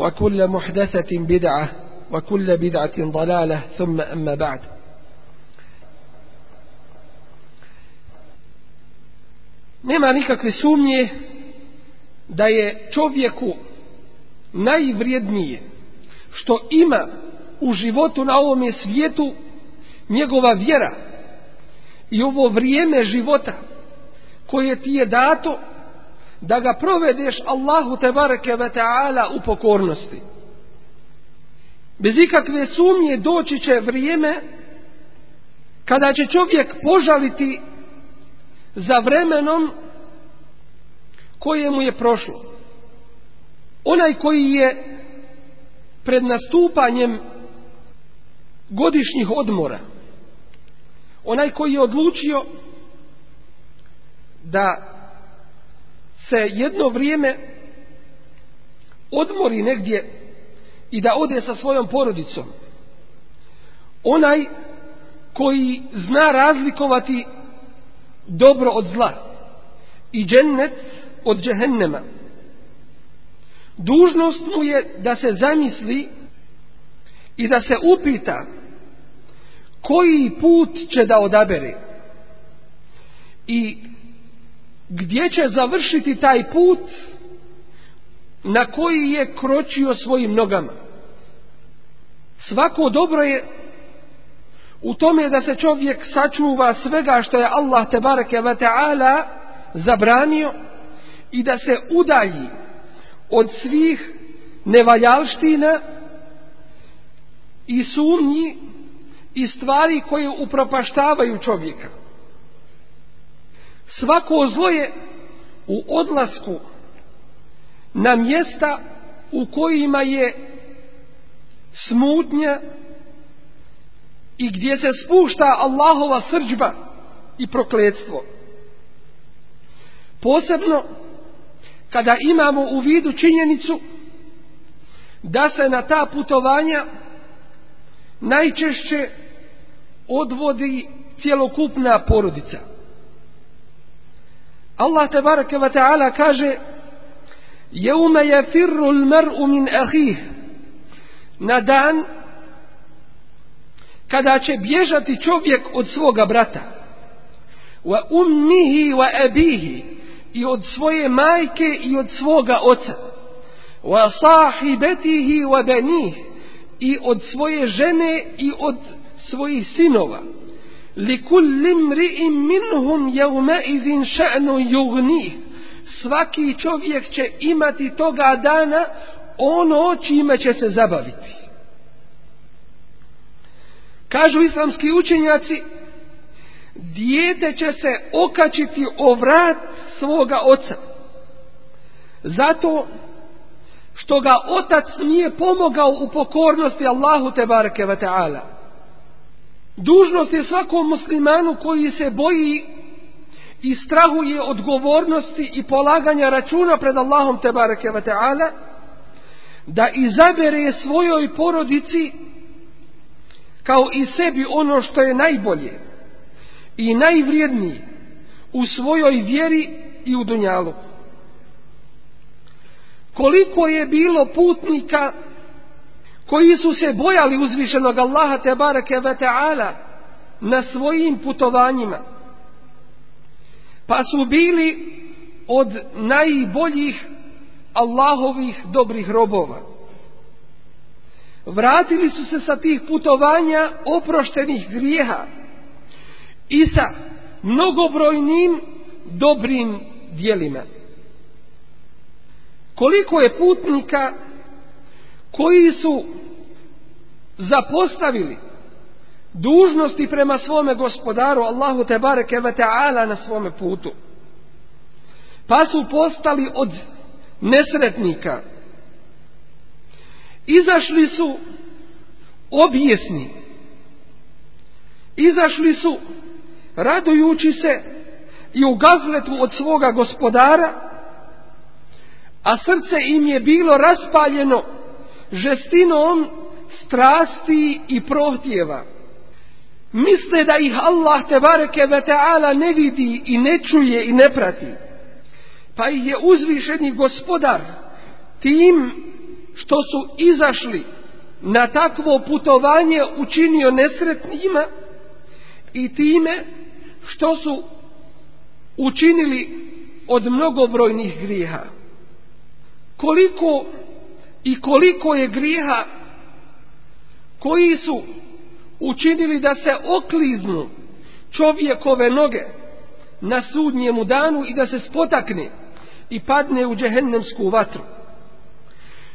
وكل محدثة بدعة وكل بدعة ضلالة ثم أما بعد Nema nikakve sumnje da je čovjeku najvrijednije što ima u životu na ovom svijetu njegova vjera i ovo vrijeme života koje ti je dato da ga provedeš Allahu te bareke ve taala u pokornosti. Bez ikakve sumnje doći će vrijeme kada će čovjek požaliti za vremenom koje mu je prošlo. Onaj koji je pred nastupanjem godišnjih odmora, onaj koji je odlučio da se jedno vrijeme odmori negdje i da ode sa svojom porodicom. Onaj koji zna razlikovati dobro od zla i džennet od džehennema. Dužnost mu je da se zamisli i da se upita koji put će da odabere i gdje će završiti taj put na koji je kročio svojim nogama. Svako dobro je u tome da se čovjek sačuva svega što je Allah te bareke ve taala zabranio i da se udalji od svih nevaljalština i sumnji i stvari koje upropaštavaju čovjeka svako zlo je u odlasku na mjesta u kojima je smutnja i gdje se spušta Allahova srđba i prokledstvo. Posebno kada imamo u vidu činjenicu da se na ta putovanja najčešće odvodi cjelokupna porodica. Allah tebareke ve taala kaže Jeume je firru l-mer'u min ahih Na dan Kada će bježati čovjek od svoga brata Wa ummihi wa abihi I od svoje majke i od svoga oca Wa sahibetihi wa benih I od svoje žene i od svojih sinova لكل امرئ منهم يومئذ شأن يغنيه svaki čovjek će imati toga dana ono čime će se zabaviti. Kažu islamski učenjaci, dijete će se okačiti o vrat svoga oca. Zato što ga otac nije pomogao u pokornosti Allahu te bareke ve taala. Dužnost je svakom muslimanu koji se boji i strahuje odgovornosti i polaganja računa pred Allahom te bareke ve taala da izabere svojoj porodici kao i sebi ono što je najbolje i najvrijednije u svojoj vjeri i u dunjalu. Koliko je bilo putnika koji su se bojali uzvišenog Allaha te bareke ve taala na svojim putovanjima pa su bili od najboljih Allahovih dobrih robova vratili su se sa tih putovanja oproštenih grijeha i sa mnogobrojnim dobrim dijelima koliko je putnika koji su zapostavili dužnosti prema svome gospodaru Allahu te bareke ve taala na svome putu pa su postali od nesretnika izašli su objesni izašli su radujući se i u gafletu od svoga gospodara a srce im je bilo raspaljeno žestinom strasti i prohtjeva. Misle da ih Allah te bareke ve ta'ala ne vidi i ne čuje i ne prati. Pa ih je uzvišeni gospodar tim što su izašli na takvo putovanje učinio nesretnima i time što su učinili od mnogobrojnih griha. Koliko i koliko je grijeha koji su učinili da se okliznu čovjekove noge na sudnjemu danu i da se spotakne i padne u džehennemsku vatru.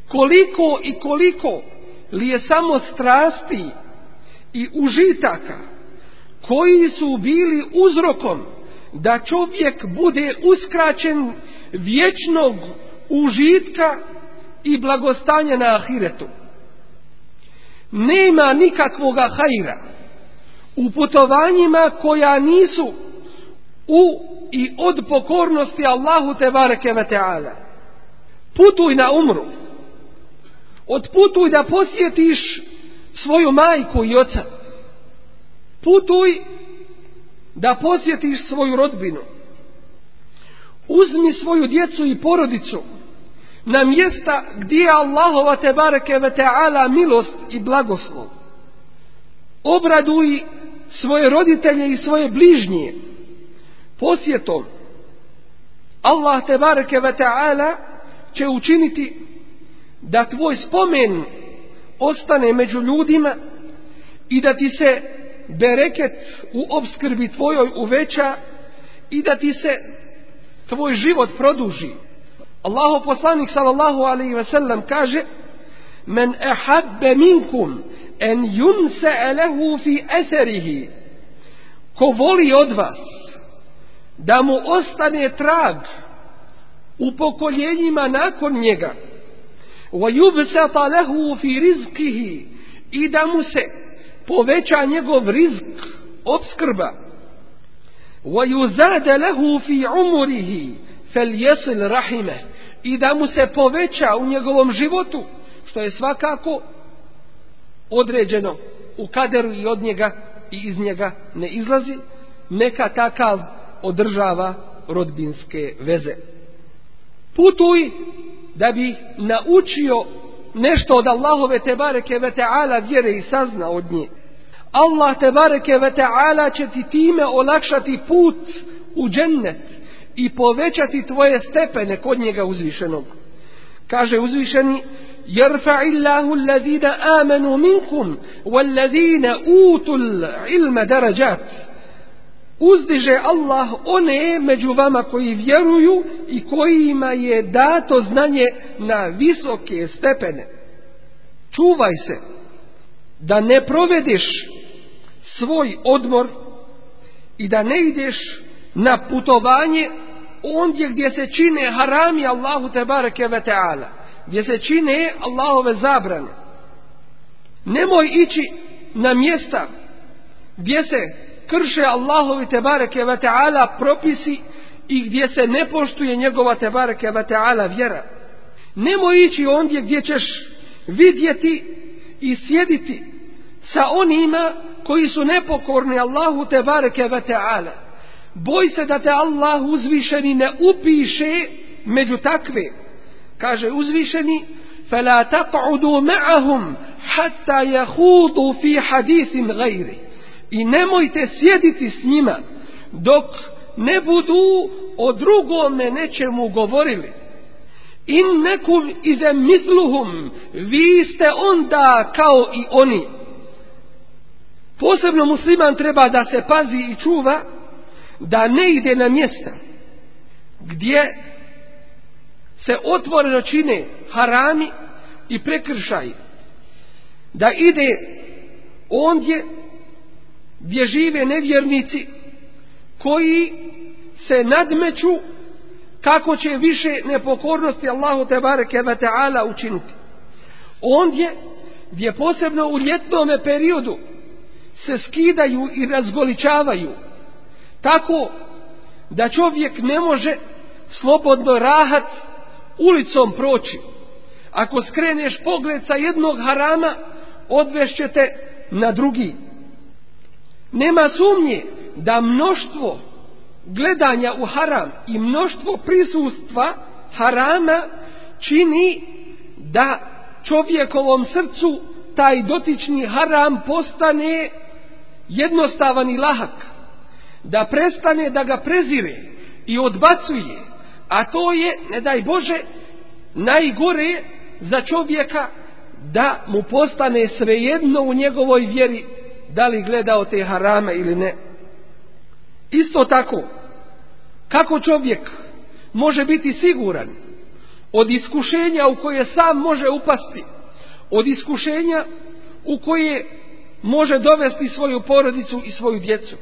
Koliko i koliko li je samo strasti i užitaka koji su bili uzrokom da čovjek bude uskraćen vječnog užitka i blagostanje na ahiretu. Nema nikakvoga hajra u putovanjima koja nisu u i od pokornosti Allahu te bareke ve taala. Putuj na umru. Odputuj da posjetiš svoju majku i oca. Putuj da posjetiš svoju rodbinu. Uzmi svoju djecu i porodicu na mjesta gdje je Allahova te bareke ve ta'ala milost i blagoslov. Obraduj svoje roditelje i svoje bližnje posjetom. Allah te bareke ve ta'ala će učiniti da tvoj spomen ostane među ljudima i da ti se bereket u obskrbi tvojoj uveća i da ti se tvoj život produži. Allahu poslanik sallallahu alejhi ve sellem kaže: "Men ahabba minkum en yunsa lehu fi asrihi." Ko voli od vas da mu ostane trag u pokoljenjima nakon njega, wa yubsata lehu fi rizqihi i da mu se poveća njegov rizk, obskrba, wa yuzada lehu fi umrihi, fal yasil rahimahu i da mu se poveća u njegovom životu, što je svakako određeno u kaderu i od njega i iz njega ne izlazi, neka takav održava rodbinske veze. Putuj da bi naučio nešto od Allahove tebareke ve ta'ala vjere i sazna od nje. Allah tebareke ve ta'ala će ti time olakšati put u džennet i povećati tvoje stepene kod njega uzvišenog. Kaže uzvišeni, يَرْفَعِ اللَّهُ الَّذِينَ آمَنُوا مِنْكُمْ وَالَّذِينَ أُوتُوا الْعِلْمَ دَرَجَاتٍ Uzdiže Allah one među vama koji vjeruju i kojima je dato znanje na visoke stepene. Čuvaj se da ne provediš svoj odmor i da ne ideš na putovanje ondje gdje se čine harami Allahu te bareke ve taala gdje se čine Allahove zabrane nemoj ići na mjesta gdje se krše Allahovi te bareke ve taala propisi i gdje se ne poštuje njegova te bareke ve taala vjera nemoj ići ondje gdje ćeš vidjeti i sjediti sa onima koji su nepokorni Allahu te bareke ve taala boj se da te Allah uzvišeni ne upiše među takve. Kaže uzvišeni, فَلَا تَقْعُدُوا مَعَهُمْ حَتَّى يَهُودُوا فِي حَدِيثٍ غَيْرِ I nemojte sjediti s njima dok ne budu o drugome nečemu govorili. In nekum ize misluhum, vi ste onda kao i oni. Posebno musliman treba da se pazi i čuva, da ne ide na mjesta gdje se otvoreno čine harami i prekršaj da ide ondje gdje žive nevjernici koji se nadmeću kako će više nepokornosti Allahu te bareke ve taala učiniti ondje gdje posebno u ljetnom periodu se skidaju i razgoličavaju tako da čovjek ne može slobodno rahat ulicom proći. Ako skreneš pogled sa jednog harama, odvešće te na drugi. Nema sumnje da mnoštvo gledanja u haram i mnoštvo prisustva harama čini da čovjekovom srcu taj dotični haram postane jednostavan i lahak da prestane da ga prezire i odbacuje, a to je, ne daj Bože, najgore za čovjeka da mu postane svejedno u njegovoj vjeri da li gledao te harame ili ne. Isto tako, kako čovjek može biti siguran od iskušenja u koje sam može upasti, od iskušenja u koje može dovesti svoju porodicu i svoju djecu.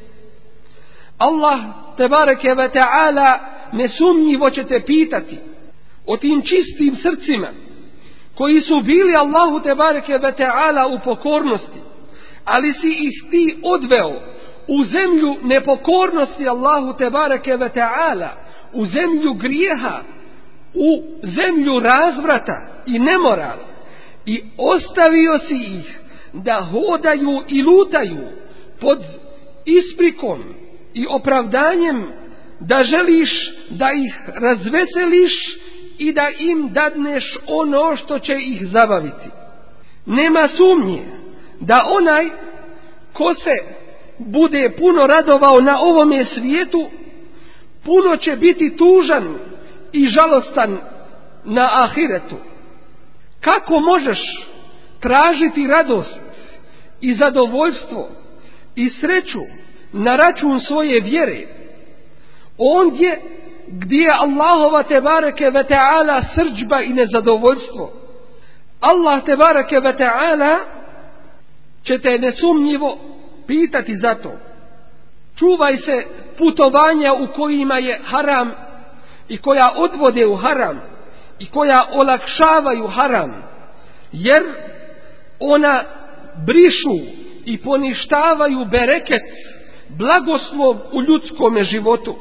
Allah tebareke ve ta'ala nesumnjivo će te pitati o tim čistim srcima koji su bili Allahu tebareke ve ta'ala u pokornosti ali si ih ti odveo u zemlju nepokornosti Allahu tebareke ve ta'ala u zemlju grijeha u zemlju razvrata i nemorala i ostavio si ih da hodaju i lutaju pod isprikom i opravdanjem da želiš da ih razveseliš i da im dadneš ono što će ih zabaviti. Nema sumnje da onaj ko se bude puno radovao na ovome svijetu, puno će biti tužan i žalostan na ahiretu. Kako možeš tražiti radost i zadovoljstvo i sreću na račun svoje vjere ondje gdje je Allahova te bareke ve taala srdžba i nezadovoljstvo Allah te bareke ve taala će te nesumnjivo pitati za to čuvaj se putovanja u kojima je haram i koja odvode u haram i koja olakšavaju haram jer ona brišu i poništavaju bereket blagoslov u ljudskome životu.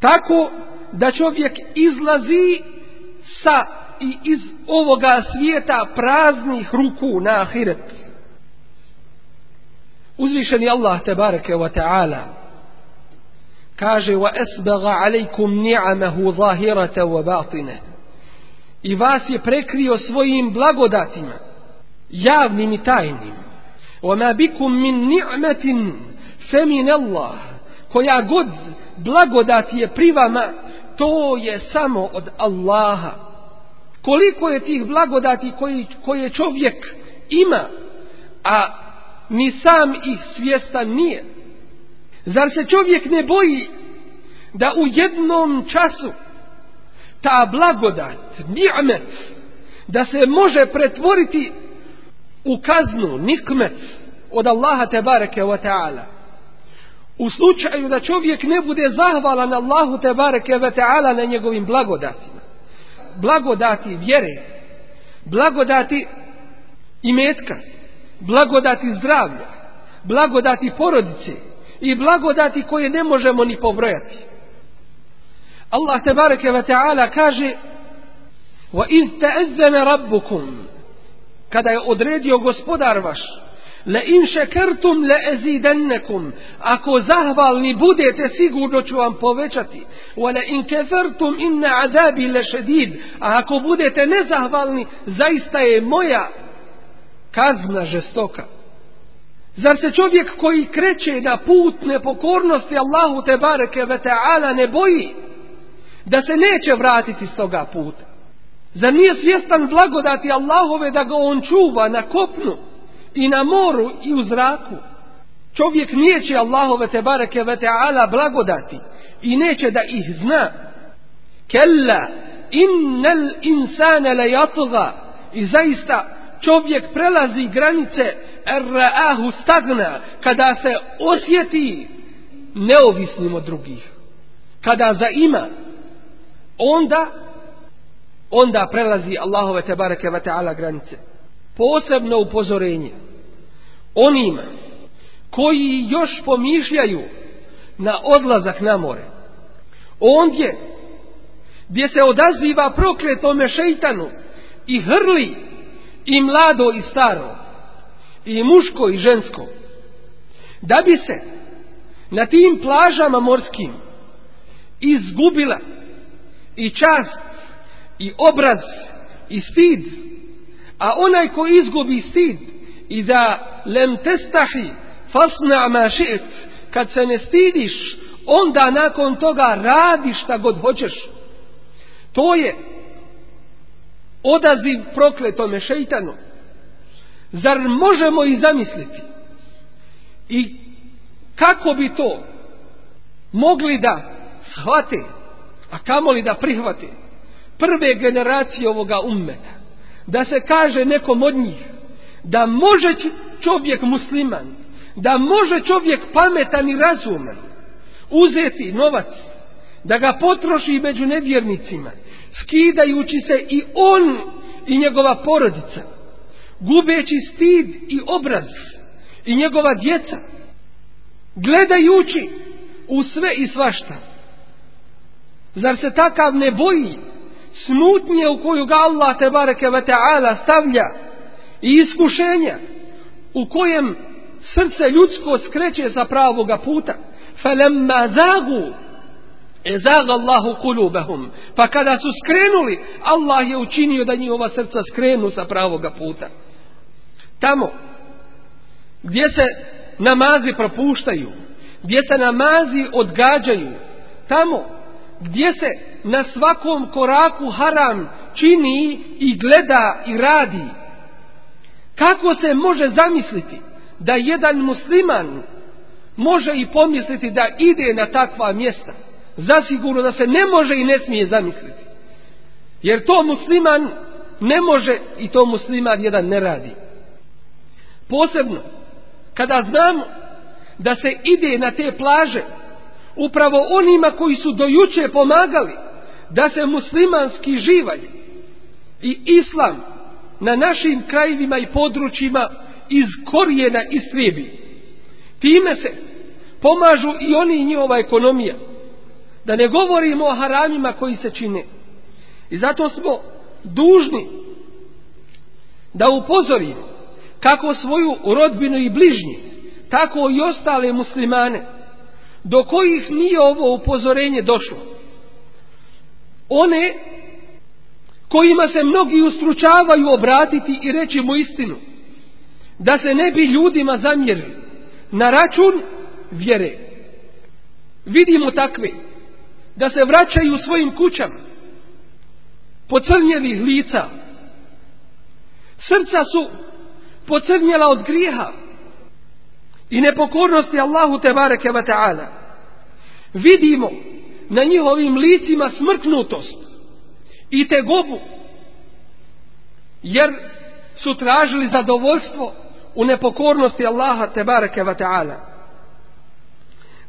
Tako da čovjek izlazi sa i iz ovoga svijeta praznih ruku na ahiret. Uzvišeni Allah te bareke ve taala kaže wa asbagha alaykum ni'amahu zahiratan wa batina. I vas je prekrio svojim blagodatima javnim i tajnim. Wa ma bikum min ni'matin temin Allah, koja god blagodat je pri vama, to je samo od Allaha. Koliko je tih blagodati koji, koje čovjek ima, a ni sam ih svjestan nije. Zar se čovjek ne boji da u jednom času ta blagodat, ni'met, da se može pretvoriti u kaznu, nikmet, od Allaha te bareke wa ta'ala u slučaju da čovjek ne bude zahvalan Allahu te bareke ve taala na njegovim blagodatima blagodati vjere blagodati imetka blagodati zdravlja blagodati porodice i blagodati koje ne možemo ni pobrojati Allah te bareke ve taala kaže wa iz ta'azzana rabbukum kada je odredio gospodar vaš Le in šekertum le ezidennekum. Ako zahvalni budete, sigurno ću vam povećati. Wa le in kefertum inne azabi le šedid. A ako budete nezahvalni, zaista je moja kazna žestoka. Zar se čovjek koji kreće na put nepokornosti Allahu te bareke ve ta'ala ne boji da se neće vratiti s toga puta? Zar nije svjestan blagodati Allahove da ga on čuva na kopnu? i na moru i u zraku čovjek neće Allahove te bareke ve te ala blagodati i neće da ih zna kella innal insana la yatgha i zaista čovjek prelazi granice ra'ahu stagna kada se osjeti neovisnim od drugih kada zaima onda onda prelazi Allahove te bareke ve te ala granice posebno upozorenje onima koji još pomišljaju na odlazak na more. Ondje gdje se odaziva prokletome šeitanu i hrli i mlado i staro i muško i žensko da bi se na tim plažama morskim izgubila i čast i obraz i stid A onaj ko izgubi stid i da lem testahi fasna mašit, kad se ne stidiš, onda nakon toga radi šta god hoćeš. To je odaziv prokletome šeitanu. Zar možemo i zamisliti? I kako bi to mogli da shvate, a kamoli da prihvate prve generacije ovoga ummeta? da se kaže nekom od njih da može čovjek musliman, da može čovjek pametan i razuman uzeti novac, da ga potroši među nevjernicima, skidajući se i on i njegova porodica, gubeći stid i obraz i njegova djeca, gledajući u sve i svašta. Zar se takav ne boji smutnje u koju ga Allah te bareke ve taala stavlja i iskušenja u kojem srce ljudsko skreće sa pravog puta falamma zagu ezag Allahu kulubahum pa kada su skrenuli Allah je učinio da njihova srca skrenu sa pravog puta tamo gdje se namazi propuštaju gdje se namazi odgađaju tamo gdje se na svakom koraku haram čini i gleda i radi. Kako se može zamisliti da jedan musliman može i pomisliti da ide na takva mjesta? Zasigurno da se ne može i ne smije zamisliti. Jer to musliman ne može i to musliman jedan ne radi. Posebno, kada znamo da se ide na te plaže, upravo onima koji su dojuče pomagali, da se muslimanski živaj i islam na našim krajevima i područjima iz korijena istrijebi. Time se pomažu i oni i njihova ekonomija. Da ne govorimo o haramima koji se čine. I zato smo dužni da upozorimo kako svoju rodbinu i bližnje, tako i ostale muslimane, do kojih nije ovo upozorenje došlo one kojima se mnogi ustručavaju obratiti i reći mu istinu, da se ne bi ljudima zamjerili na račun vjere. Vidimo takve, da se vraćaju svojim kućama, pocrnjelih lica, srca su pocrnjela od griha i nepokornosti Allahu Tebareke Vata'ala. Vidimo na njihovim licima smrknutost i tegobu jer su tražili zadovoljstvo u nepokornosti Allaha te bareke ve taala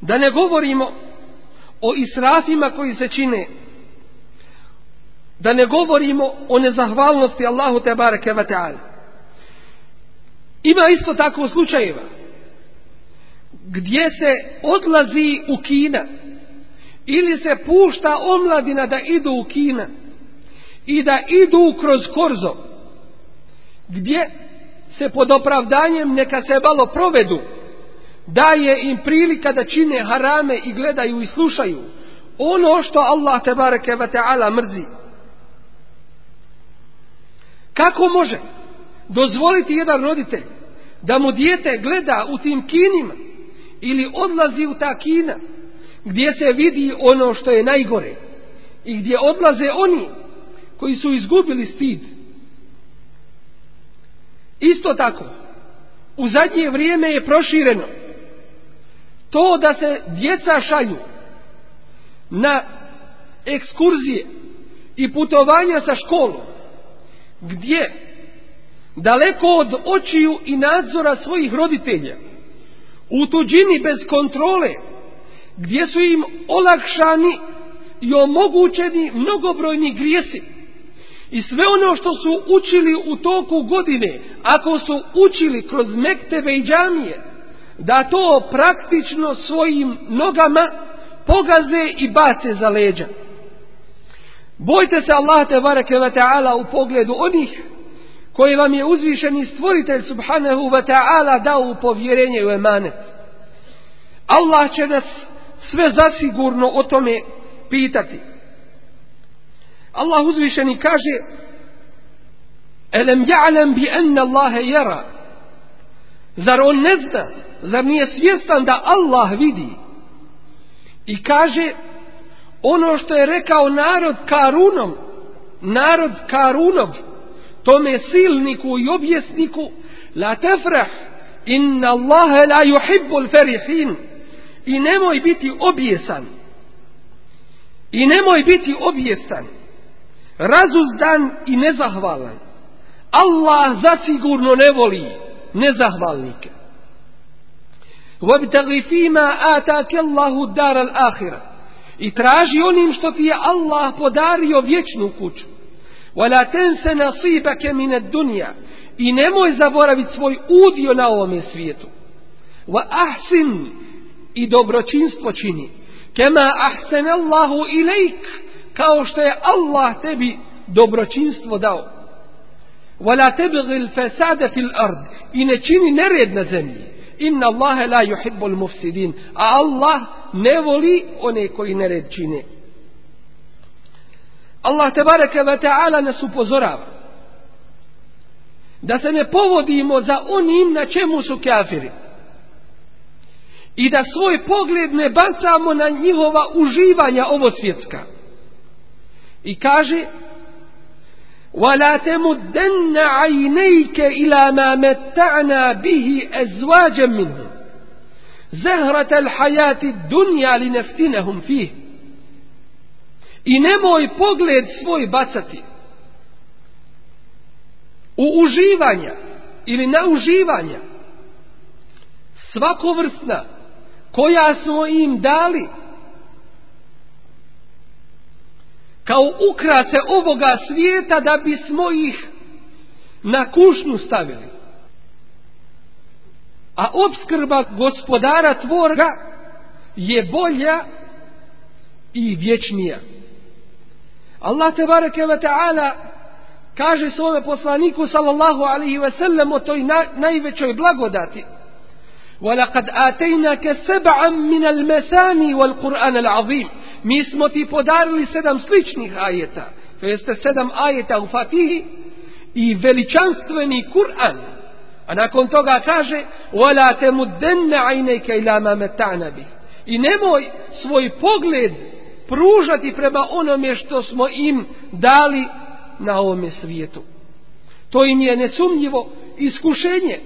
da ne govorimo o israfima koji se čine da ne govorimo o nezahvalnosti Allahu te bareke ve taala ima isto tako slučajeva gdje se odlazi u Kina ili se pušta omladina da idu u Kina i da idu kroz Korzo gdje se pod opravdanjem neka se malo provedu daje im prilika da čine harame i gledaju i slušaju ono što Allah te bareke ve taala mrzi kako može dozvoliti jedan roditelj da mu dijete gleda u tim kinima ili odlazi u ta kina gdje se vidi ono što je najgore i gdje odlaze oni koji su izgubili stid. Isto tako, u zadnje vrijeme je prošireno to da se djeca šalju na ekskurzije i putovanja sa školom, gdje daleko od očiju i nadzora svojih roditelja, u tuđini bez kontrole, gdje su im olakšani i omogućeni mnogobrojni grijesi. I sve ono što su učili u toku godine, ako su učili kroz mekteve i džamije, da to praktično svojim nogama pogaze i bace za leđa. Bojte se Allah te bareke ve taala u pogledu onih koji vam je uzvišeni stvoritelj subhanahu ve taala dao u povjerenje u emanet. Allah će nas sve zasigurno o tome pitati. Allah uzvišeni kaže Elem ja'lem bi enne Allahe jera Zar on ne zna? Zar nije svjestan da Allah vidi? I kaže ono što je rekao narod Karunom narod Karunov tome silniku i objesniku la tefrah inna Allahe la yuhibbul ferihin i nemoj biti obijesan i nemoj biti obijestan razuzdan i nezahvalan Allah zasigurno ne voli nezahvalnike وَبْتَغِ فِي مَا آتَاكَ اللَّهُ دَارَ الْآخِرَةِ I traži onim što ti je Allah podario vječnu kuću. وَلَا تَنْسَ نَصِيبَكَ مِنَ الدُّنْيَا I nemoj zaboraviti svoj udio na ovome svijetu. وَأَحْسِنُ i dobročinstvo čini. Kema ahsen Allahu ilajk, kao što je Allah tebi dobročinstvo dao. Vala tebi fesade fil ard, i ne čini nered na zemlji. Inna Allahe la yuhibbul mufsidin, a Allah ne voli one koji nered čine. Allah te bareke ve ta'ala nas upozorava da se ne povodimo za onim na čemu su kafiri i da svoj pogled ne bacamo na njihova uživanja ovo svjetska. I kaže وَلَا تَمُدَّنَّ عَيْنَيْكَ إِلَى مَا مَتَّعْنَا بِهِ أَزْوَاجًا مِنْهُ زَهْرَةَ الْحَيَاتِ الدُّنْيَا لِنَفْتِنَهُمْ فِيهِ I nemoj pogled svoj bacati u uživanja ili na uživanja svakovrsna vrstna koja smo im dali kao ukrace ovoga svijeta da bismo ih na kušnu stavili. A obskrba gospodara tvorga je bolja i vječnija. Allah te bareke ve taala kaže svom poslaniku sallallahu alejhi ve sellem o toj na, najvećoj blagodati. ولقد آتيناك سبعا من المثاني والقرآن العظيم mi smo ti podarili sedam sličnih ajeta to jeste sedam ajeta u Fatihi i veličanstveni Kur'an a nakon toga kaže wala tamuddanna aynaka ila ma mata'na bi i nemoj svoj pogled pružati prema onome što smo im dali na ovome svijetu. To im je nesumnjivo iskušenje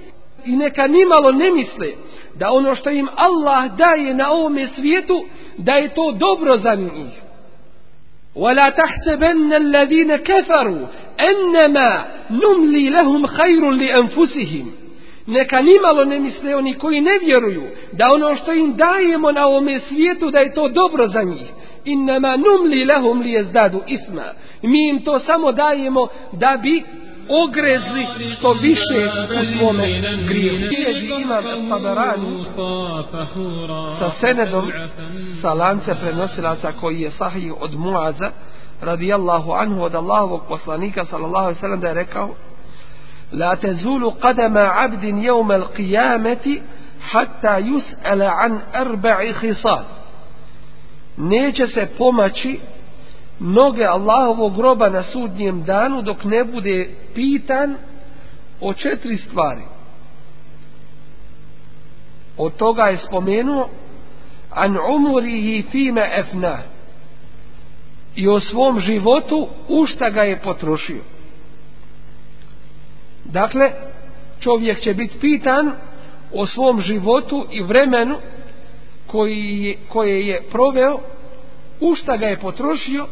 i neka nimalo ne misle da ono što im Allah daje na ovome svijetu, da je to dobro za njih. وَلَا تَحْسَبَنَّ الَّذِينَ كَفَرُوا أَنَّمَا نُمْلِي لَهُمْ خَيْرٌ لِأَنفُسِهِمْ Neka nimalo ne misle oni koji ne vjeruju da ono što im dajemo na ovome svijetu da je to dobro za njih. إِنَّمَا نُمْلِي لَهُمْ لِيَزْدَادُ إِثْمَا Mi im to samo dajemo da bi ogrezli što više u svome grijevu. Bileži imam Tabarani sa senedom sa lanca prenosilaca koji je sahih od Muaza radijallahu anhu od Allahovog poslanika sallallahu sallam da je rekao لا تزول قدم عبد يوم القيامة حتى يسأل عن أربع خصال نيجس بومتشي noge Allahovog groba na sudnjem danu dok ne bude pitan o četiri stvari. Od toga je spomenuo an umurihi fime efna i o svom životu u šta ga je potrošio. Dakle, čovjek će biti pitan o svom životu i vremenu koji je, koje je proveo u šta ga je potrošio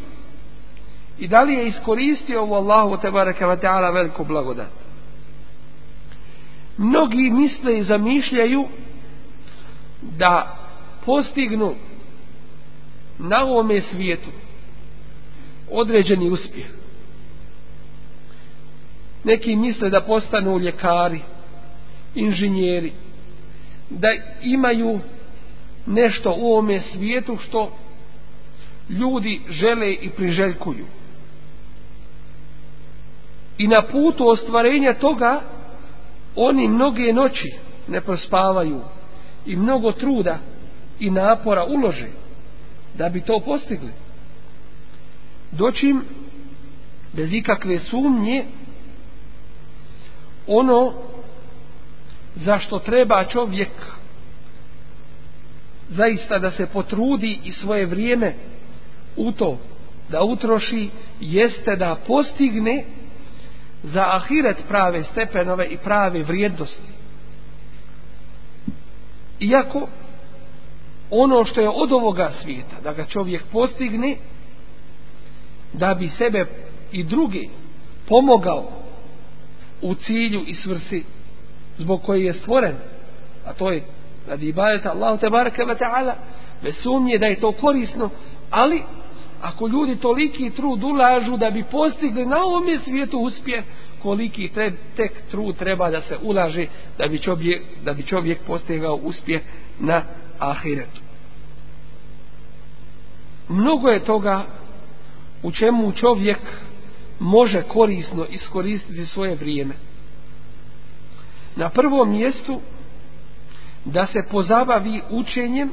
I da li je iskoristio ovo Allahu tebareke wa ta'ala veliku blagodat? Mnogi misle i zamišljaju da postignu na ovome svijetu određeni uspjeh. Neki misle da postanu ljekari, inženjeri, da imaju nešto u ovome svijetu što ljudi žele i priželjkuju i na putu ostvarenja toga oni mnoge noći ne prospavaju i mnogo truda i napora ulože da bi to postigli. Doćim bez ikakve sumnje ono zašto treba čovjek zaista da se potrudi i svoje vrijeme u to da utroši jeste da postigne za ahiret prave stepenove i prave vrijednosti. Iako ono što je od ovoga svijeta, da ga čovjek postigne, da bi sebe i drugi pomogao u cilju i svrsi zbog koji je stvoren, a to je radi ibadeta Allahu te baraka ve taala, ve sumnje da je to korisno, ali ako ljudi toliki trud ulažu da bi postigli na ovom svijetu uspjeh, koliki tre, tek trud treba da se ulaže da bi čovjek, da bi čovjek postigao uspjeh na ahiretu. Mnogo je toga u čemu čovjek može korisno iskoristiti svoje vrijeme. Na prvom mjestu da se pozabavi učenjem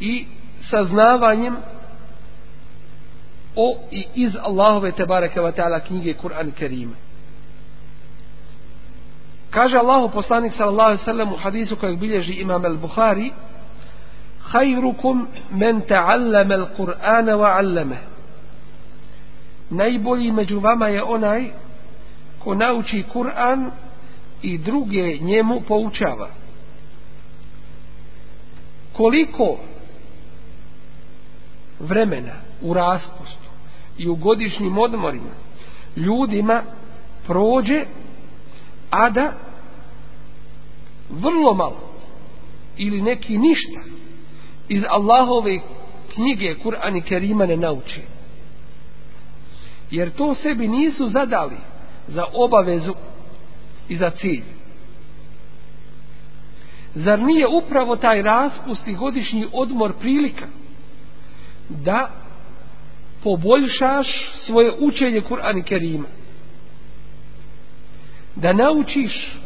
i saznavanjem o i iz Allahove te bareke ve taala knjige Kur'an Kerim. Kaže Allahu poslanik sallallahu alejhi ve sellem u hadisu kojeg bilježi Imam al-Buhari: "Khayrukum men ta'allama al-Qur'an wa 'allama." Najbolji među vama je onaj ko nauči Kur'an i druge njemu poučava. Koliko vremena u raspustu i u godišnjim odmorima ljudima prođe, a da vrlo malo ili neki ništa iz Allahove knjige Kur'an i Kerima ne nauči. Jer to sebi nisu zadali za obavezu i za cilj. Zar nije upravo taj raspust i godišnji odmor prilika? da poboljšaš svoje učenje Kur'an i Kerima. Da naučiš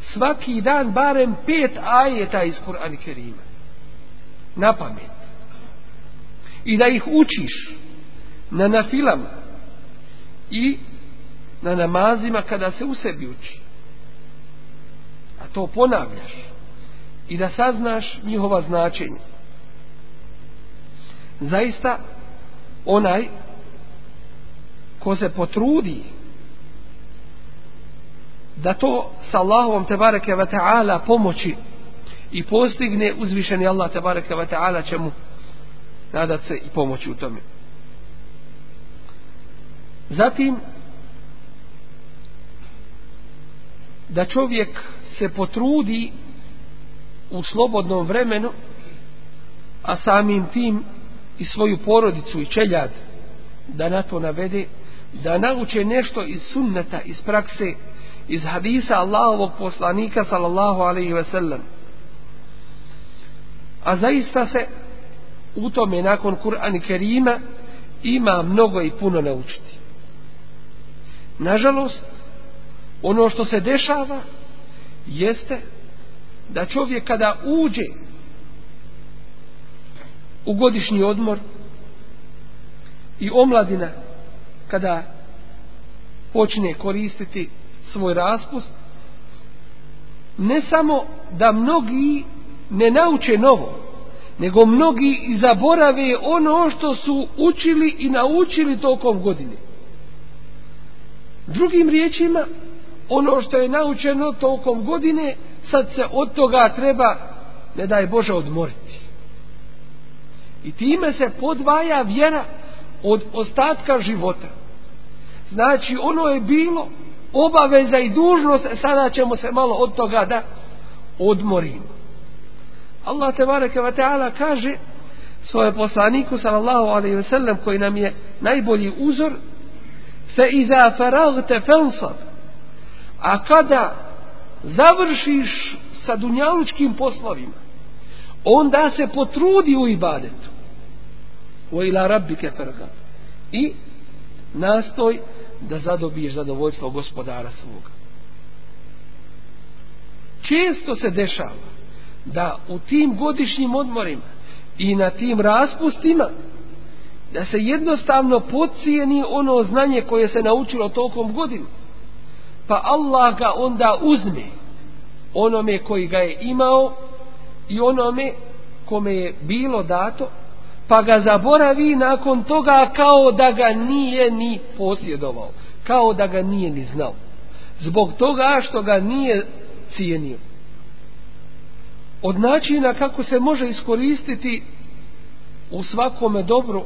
svaki dan barem pet ajeta iz Kur'an i Kerima. Na pamet. I da ih učiš na nafilama i na namazima kada se u sebi uči. A to ponavljaš. I da saznaš njihova značenja zaista onaj ko se potrudi da to sa Allahovom tebareke ve ta'ala pomoći i postigne uzvišeni Allah tebareke ve ta'ala će mu nadat se i pomoći u tome. Zatim, da čovjek se potrudi u slobodnom vremenu, a samim tim i svoju porodicu i čeljad da na to navede da nauče nešto iz sunneta iz prakse iz hadisa Allahovog poslanika sallallahu alaihi ve sellem a zaista se u tome nakon Kur'an Kerima ima mnogo i puno naučiti nažalost ono što se dešava jeste da čovjek kada uđe u godišnji odmor i omladina kada počne koristiti svoj raspust ne samo da mnogi ne nauče novo nego mnogi i zaborave ono što su učili i naučili tokom godine drugim riječima ono što je naučeno tokom godine sad se od toga treba ne daj Bože odmoriti I time se podvaja vjera od ostatka života. Znači, ono je bilo obaveza i dužnost, e sada ćemo se malo od toga da odmorimo. Allah te bareke ve taala kaže svoje poslaniku sallallahu alejhi ve sellem koji nam je najbolji uzor fa iza faragta fansab a kada završiš sa dunjaličkim poslovima onda se potrudi u ibadetu wa ila rabbika farga i nastoj da zadobiješ zadovoljstvo gospodara svoga često se dešava da u tim godišnjim odmorima i na tim raspustima da se jednostavno pocijeni ono znanje koje se naučilo tokom godinu pa Allah ga onda uzme onome koji ga je imao i onome kome je bilo dato pa ga zaboravi nakon toga kao da ga nije ni posjedovao, kao da ga nije ni znao, zbog toga što ga nije cijenio. Od načina kako se može iskoristiti u svakome dobro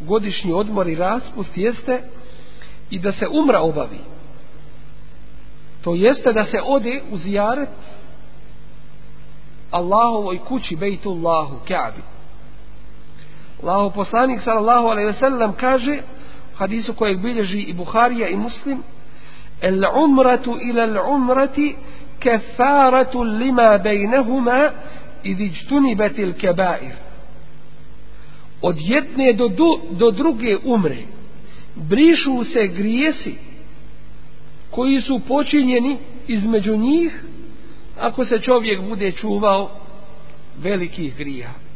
godišnji odmor i raspust jeste i da se umra obavi. To jeste da se ode u zijaret Allahovoj kući, Bejtullahu, Kaabi. Ka Allaho poslanik sallallahu alaihi ve sellem kaže u hadisu kojeg bilježi i Buharija i Muslim el umratu ila el umrati kefaratu lima bejnehuma idi betil kebair od jedne do, du, do druge umre brišu se grijesi koji su počinjeni između njih ako se čovjek bude čuvao velikih grijeha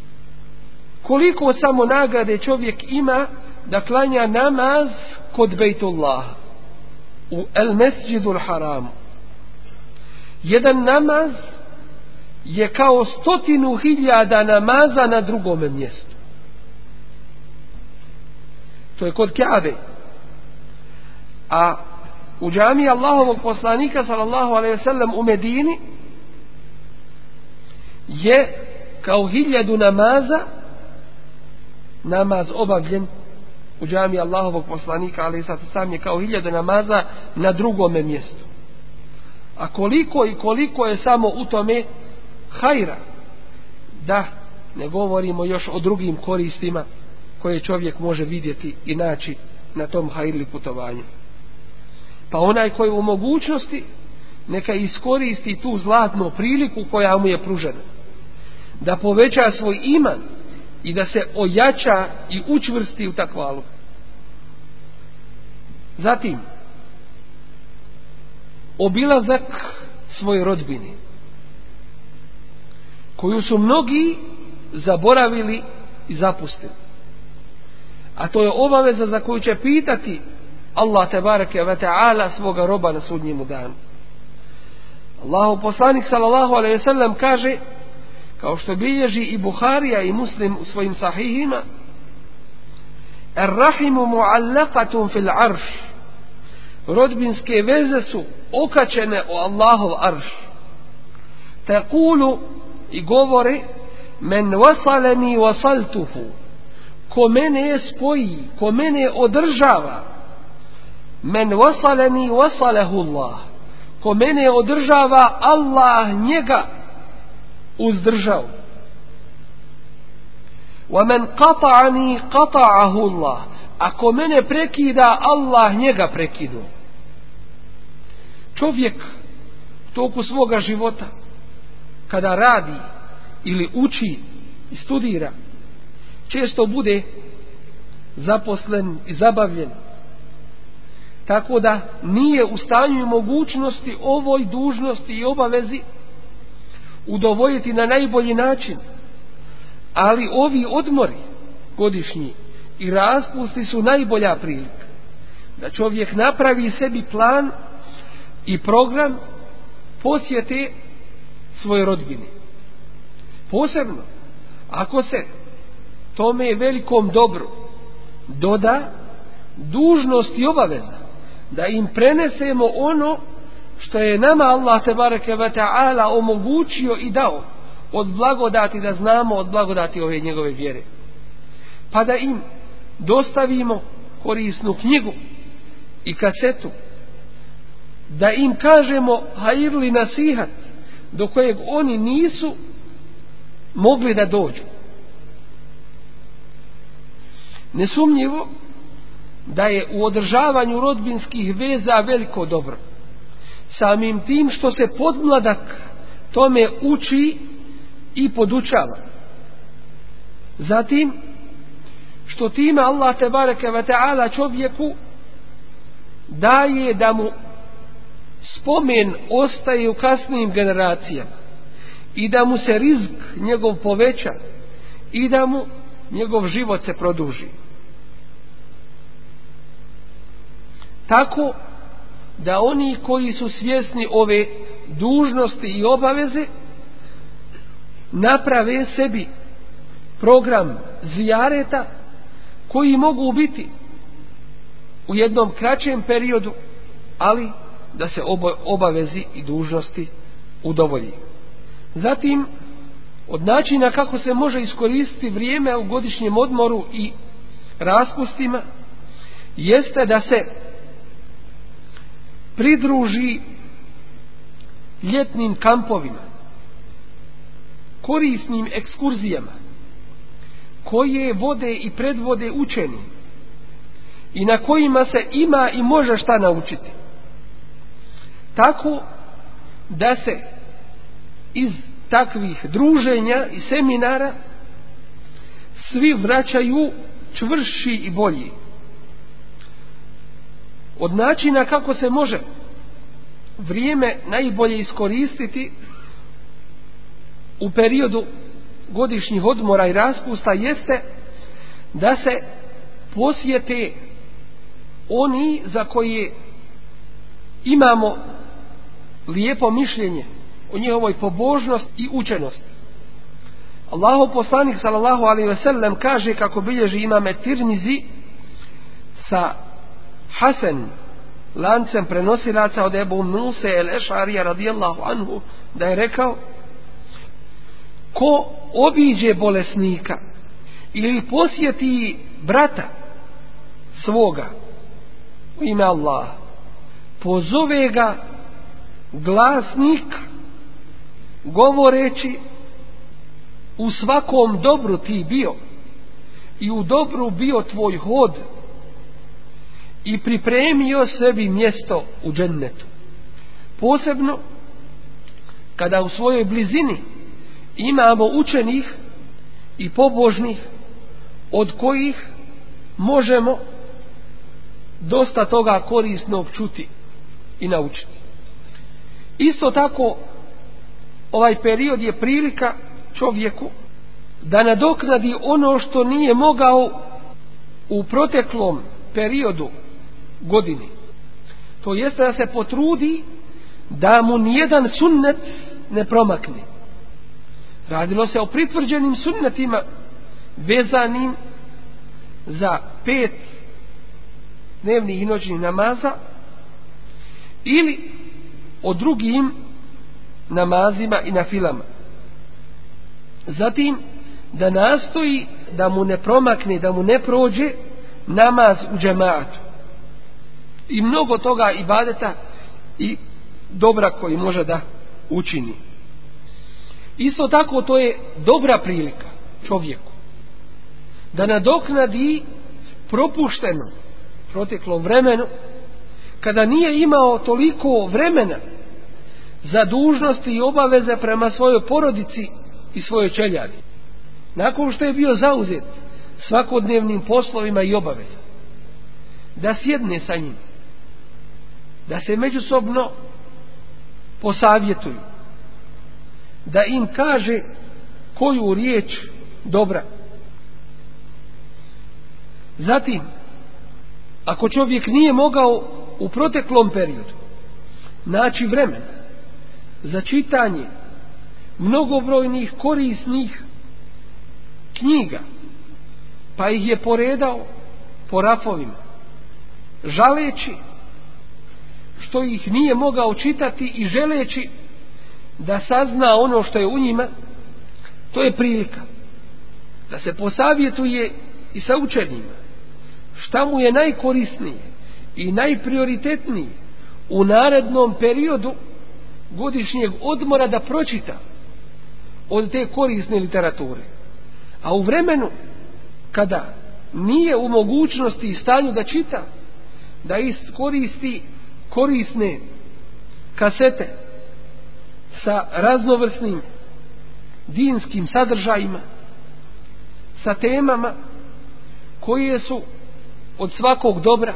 koliko samo nagrade čovjek ima da klanja namaz kod Bejtullah u El Mesjidul Haramu. Jedan namaz je kao stotinu hiljada namaza na drugome mjestu. To je kod Kjabe. A u džami Allahovog poslanika sallallahu alaihi sallam u Medini je kao hiljadu namaza namaza namaz obavljen u džami Allahovog poslanika, ali sad sam je kao hiljadu namaza na drugome mjestu. A koliko i koliko je samo u tome hajra? Da, ne govorimo još o drugim koristima koje čovjek može vidjeti i naći na tom hajrli putovanju. Pa onaj koji u mogućnosti neka iskoristi tu zlatnu priliku koja mu je pružena. Da poveća svoj iman, i da se ojača i učvrsti u takvalu. Zatim, obilazak svoje rodbine, koju su mnogi zaboravili i zapustili. A to je obaveza za koju će pitati Allah te bareke ve taala svoga roba na sudnjem danu. Allahu poslanik sallallahu alejhi ve sellem kaže: kao što bilježi i Buharija i Muslim u svojim sahihima, Ar-Rahimu mu'allakatum fil arš, rodbinske veze su okačene u Allahov arš. Tekulu i govori, men wasaleni wasaltuhu, ko mene je spoji, ko mene održava, men wasaleni wasalehu Allah, ko mene održava Allah njega, uzdržao. وَمَنْ قَطَعَنِي قَطَعَهُ اللَّهِ Ako mene prekida, Allah njega prekidu. Čovjek toku svoga života, kada radi ili uči i studira, često bude zaposlen i zabavljen. Tako da nije u stanju i mogućnosti ovoj dužnosti i obavezi udovoljiti na najbolji način. Ali ovi odmori godišnji i raspusti su najbolja prilika. Da čovjek napravi sebi plan i program posjete svoje rodbine. Posebno, ako se tome velikom dobru doda dužnost i obaveza da im prenesemo ono što je nama Allah te bareke ve taala omogućio i dao od blagodati da znamo od blagodati ove njegove vjere pa da im dostavimo korisnu knjigu i kasetu da im kažemo hajirli nasihat do kojeg oni nisu mogli da dođu nesumnjivo da je u održavanju rodbinskih veza veliko dobro samim tim što se podmladak tome uči i podučava. Zatim, što time Allah te bareke ve ta'ala čovjeku daje da mu spomen ostaje u kasnim generacijama i da mu se rizk njegov poveća i da mu njegov život se produži. Tako da oni koji su svjesni ove dužnosti i obaveze naprave sebi program zijareta koji mogu biti u jednom kraćem periodu, ali da se obo, obavezi i dužnosti udovolji. Zatim, od načina kako se može iskoristiti vrijeme u godišnjem odmoru i raspustima, jeste da se pridruži ljetnim kampovima, korisnim ekskurzijama, koje vode i predvode učeni i na kojima se ima i može šta naučiti. Tako da se iz takvih druženja i seminara svi vraćaju čvrši i bolji od načina kako se može vrijeme najbolje iskoristiti u periodu godišnjih odmora i raspusta jeste da se posjete oni za koji imamo lijepo mišljenje o njihovoj pobožnost i učenost. Allahu poslanik sallallahu alaihi ve sellem kaže kako bilježi imame Tirmizi sa Hasan lancem prenosilaca od Ebu Muse el Ešarija radijallahu anhu da je rekao ko obiđe bolesnika ili posjeti brata svoga u ime Allah pozove ga glasnik govoreći u svakom dobru ti bio i u dobru bio tvoj hod i pripremio sebi mjesto u džennetu. Posebno kada u svojoj blizini imamo učenih i pobožnih od kojih možemo dosta toga korisnog čuti i naučiti. Isto tako ovaj period je prilika čovjeku da nadoknadi ono što nije mogao u proteklom periodu godine. To jeste da se potrudi da mu nijedan sunnet ne promakne. Radilo se o pritvrđenim sunnetima vezanim za pet dnevnih i noćnih namaza ili o drugim namazima i na filama. Zatim, da nastoji da mu ne promakne, da mu ne prođe namaz u džematu i mnogo toga ibadeta i dobra koji može da učini. Isto tako to je dobra prilika čovjeku da nadoknadi propušteno proteklo vremenu kada nije imao toliko vremena za dužnosti i obaveze prema svojoj porodici i svojoj čeljadi. Nakon što je bio zauzet svakodnevnim poslovima i obavezama da sjedne sa njima da se međusobno posavjetuju da im kaže koju riječ dobra zatim ako čovjek nije mogao u proteklom periodu naći vremena za čitanje mnogobrojnih korisnih knjiga pa ih je poredao po rafovima žaleći što ih nije mogao čitati i želeći da sazna ono što je u njima, to je prilika da se posavjetuje i sa učenima šta mu je najkorisnije i najprioritetnije u narednom periodu godišnjeg odmora da pročita od te korisne literature. A u vremenu kada nije u mogućnosti i stanju da čita, da iskoristi korisne kasete sa raznovrsnim dinskim sadržajima sa temama koje su od svakog dobra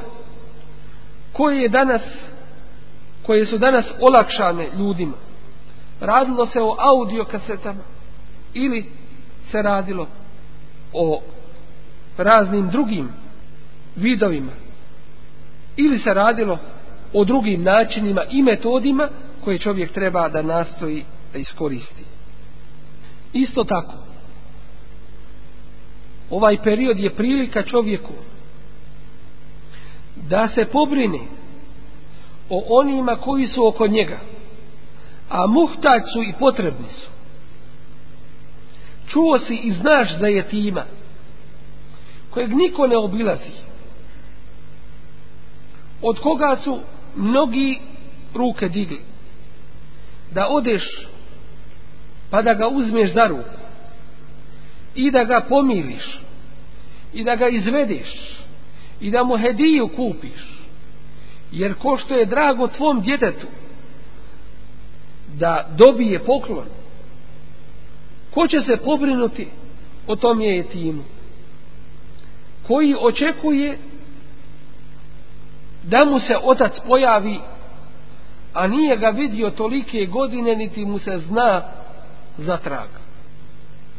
koje je danas koje su danas olakšane ljudima radilo se o audio kasetama ili se radilo o raznim drugim vidovima ili se radilo o drugim načinima i metodima koje čovjek treba da nastoji da iskoristi. Isto tako, ovaj period je prilika čovjeku da se pobrini o onima koji su oko njega, a muhtać su i potrebni su. Čuo si i znaš za jetima, kojeg niko ne obilazi, od koga su mnogi ruke digli da odeš pa da ga uzmeš za ruku i da ga pomiriš i da ga izvedeš i da mu hediju kupiš jer ko što je drago tvom djetetu da dobije poklon ko će se pobrinuti o tom je timu koji očekuje da mu se otac pojavi, a nije ga vidio tolike godine, niti mu se zna za trag.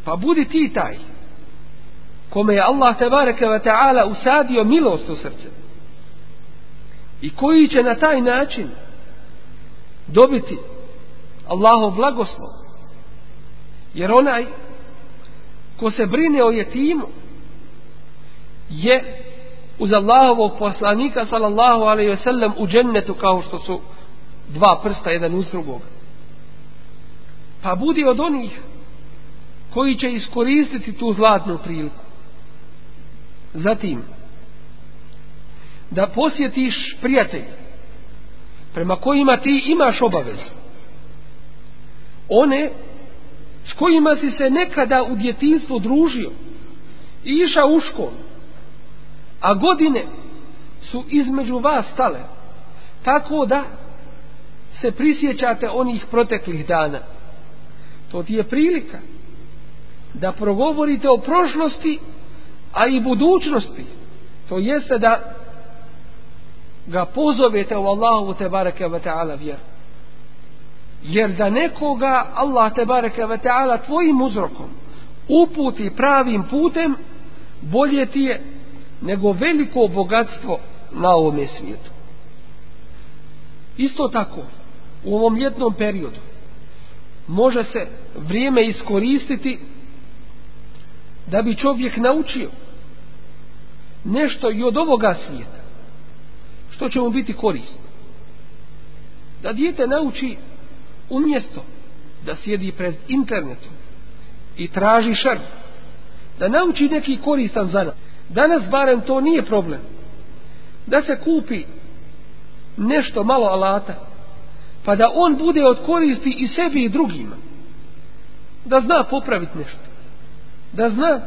Pa budi ti taj, kome je Allah tebareke ve ta'ala usadio milost u srce. I koji će na taj način dobiti Allahov blagoslov. Jer onaj ko se brine o jetimu je uz Allahovog poslanika sallallahu alaihi ve sellem u džennetu kao što su dva prsta jedan uz drugog. Pa budi od onih koji će iskoristiti tu zlatnu priliku. Zatim, da posjetiš prijatelje prema kojima ti imaš obavezu. One s kojima si se nekada u djetinstvu družio i išao u školu a godine su između vas stale, tako da se prisjećate onih proteklih dana. To ti je prilika da progovorite o prošlosti, a i budućnosti. To jeste da ga pozovete u Allahu te bareke ve taala vjer. Jer da nekoga Allah te bareke ve taala tvojim uzrokom uputi pravim putem, bolje ti je nego veliko bogatstvo na ovome svijetu. Isto tako, u ovom ljetnom periodu može se vrijeme iskoristiti da bi čovjek naučio nešto i od ovoga svijeta što će mu biti korisno. Da dijete nauči umjesto da sjedi pred internetom i traži šrb, da nauči neki koristan zanat. Danas barem to nije problem. Da se kupi nešto malo alata, pa da on bude od koristi i sebi i drugima. Da zna popraviti nešto. Da zna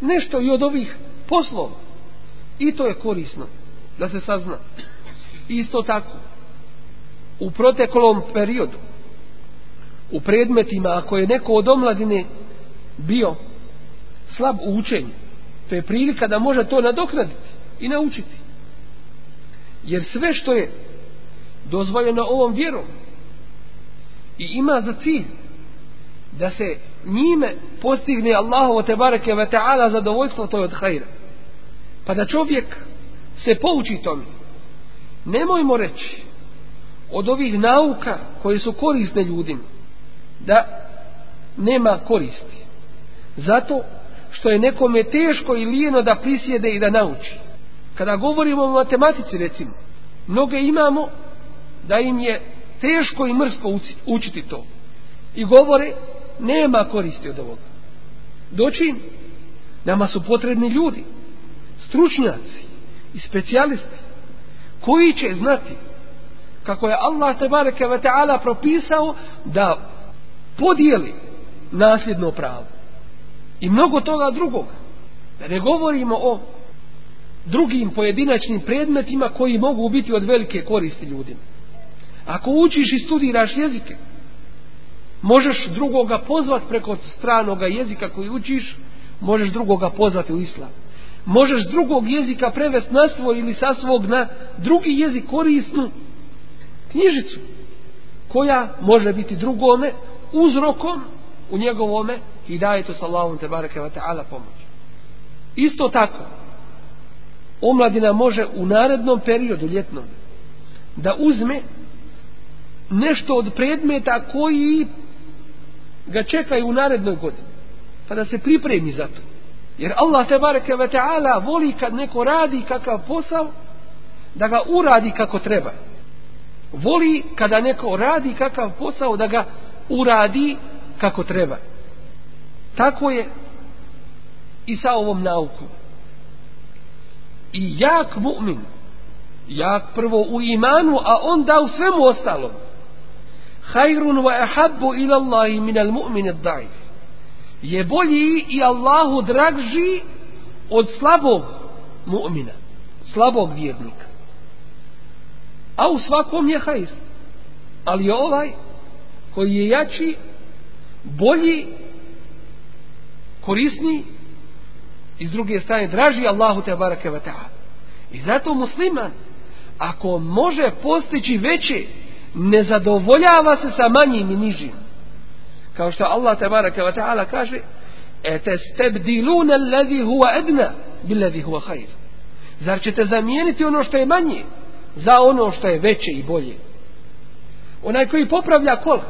nešto i od ovih poslova. I to je korisno da se sazna. Isto tako, u proteklom periodu, u predmetima, ako je neko od omladine bio slab u učenju, to je prilika da može to nadoknaditi i naučiti. Jer sve što je dozvoljeno ovom vjerom i ima za cilj da se njime postigne Allahovo te bareke ve taala zadovoljstvo to je od hajra. Pa da čovjek se pouči tome. Nemojmo reći od ovih nauka koje su korisne ljudima da nema koristi. Zato što je nekome teško i lijeno da prisjede i da nauči. Kada govorimo o matematici, recimo, mnoge imamo da im je teško i mrsko učiti to. I govore, nema koristi od ovoga. Doći im, nama su potrebni ljudi, stručnjaci i specijalisti, koji će znati kako je Allah tebareke ve taala propisao da podijeli nasljedno pravo i mnogo toga drugog. Da ne govorimo o drugim pojedinačnim predmetima koji mogu biti od velike koristi ljudima. Ako učiš i studiraš jezike, možeš drugoga pozvat preko stranoga jezika koji učiš, možeš drugoga pozvati u islam. Možeš drugog jezika prevesti na svoj ili sa svog na drugi jezik korisnu knjižicu koja može biti drugome uzrokom u njegovome i daje to sallahu te bareke wa ta'ala pomoć. Isto tako, omladina može u narednom periodu ljetnom da uzme nešto od predmeta koji ga čekaju u narednoj godini. Pa da se pripremi za to. Jer Allah te bareke wa ta'ala voli kad neko radi kakav posao, da ga uradi kako treba. Voli kada neko radi kakav posao, da ga uradi kako treba. Tako je i sa ovom naukom. I jak mu'min, jak prvo u imanu, a onda u svemu ostalom, hajrun wa ehabbu ila Allahi minal mu'mine da'if, je bolji i Allahu dragži od slabog mu'mina, slabog vjernika. A u svakom je hajr. Ali je ovaj koji je jači bolji, korisni i s druge strane draži Allahu te barake wa ta'ala. I zato musliman, ako može postići veće, ne zadovoljava se sa manjim i nižim. Kao što Allah te barake wa ta'ala kaže, ete stebdilune ledi huwa edna, bil ledi huwa hajir. Zar ćete zamijeniti ono što je manje, za ono što je veće i bolje? Onaj koji popravlja kola,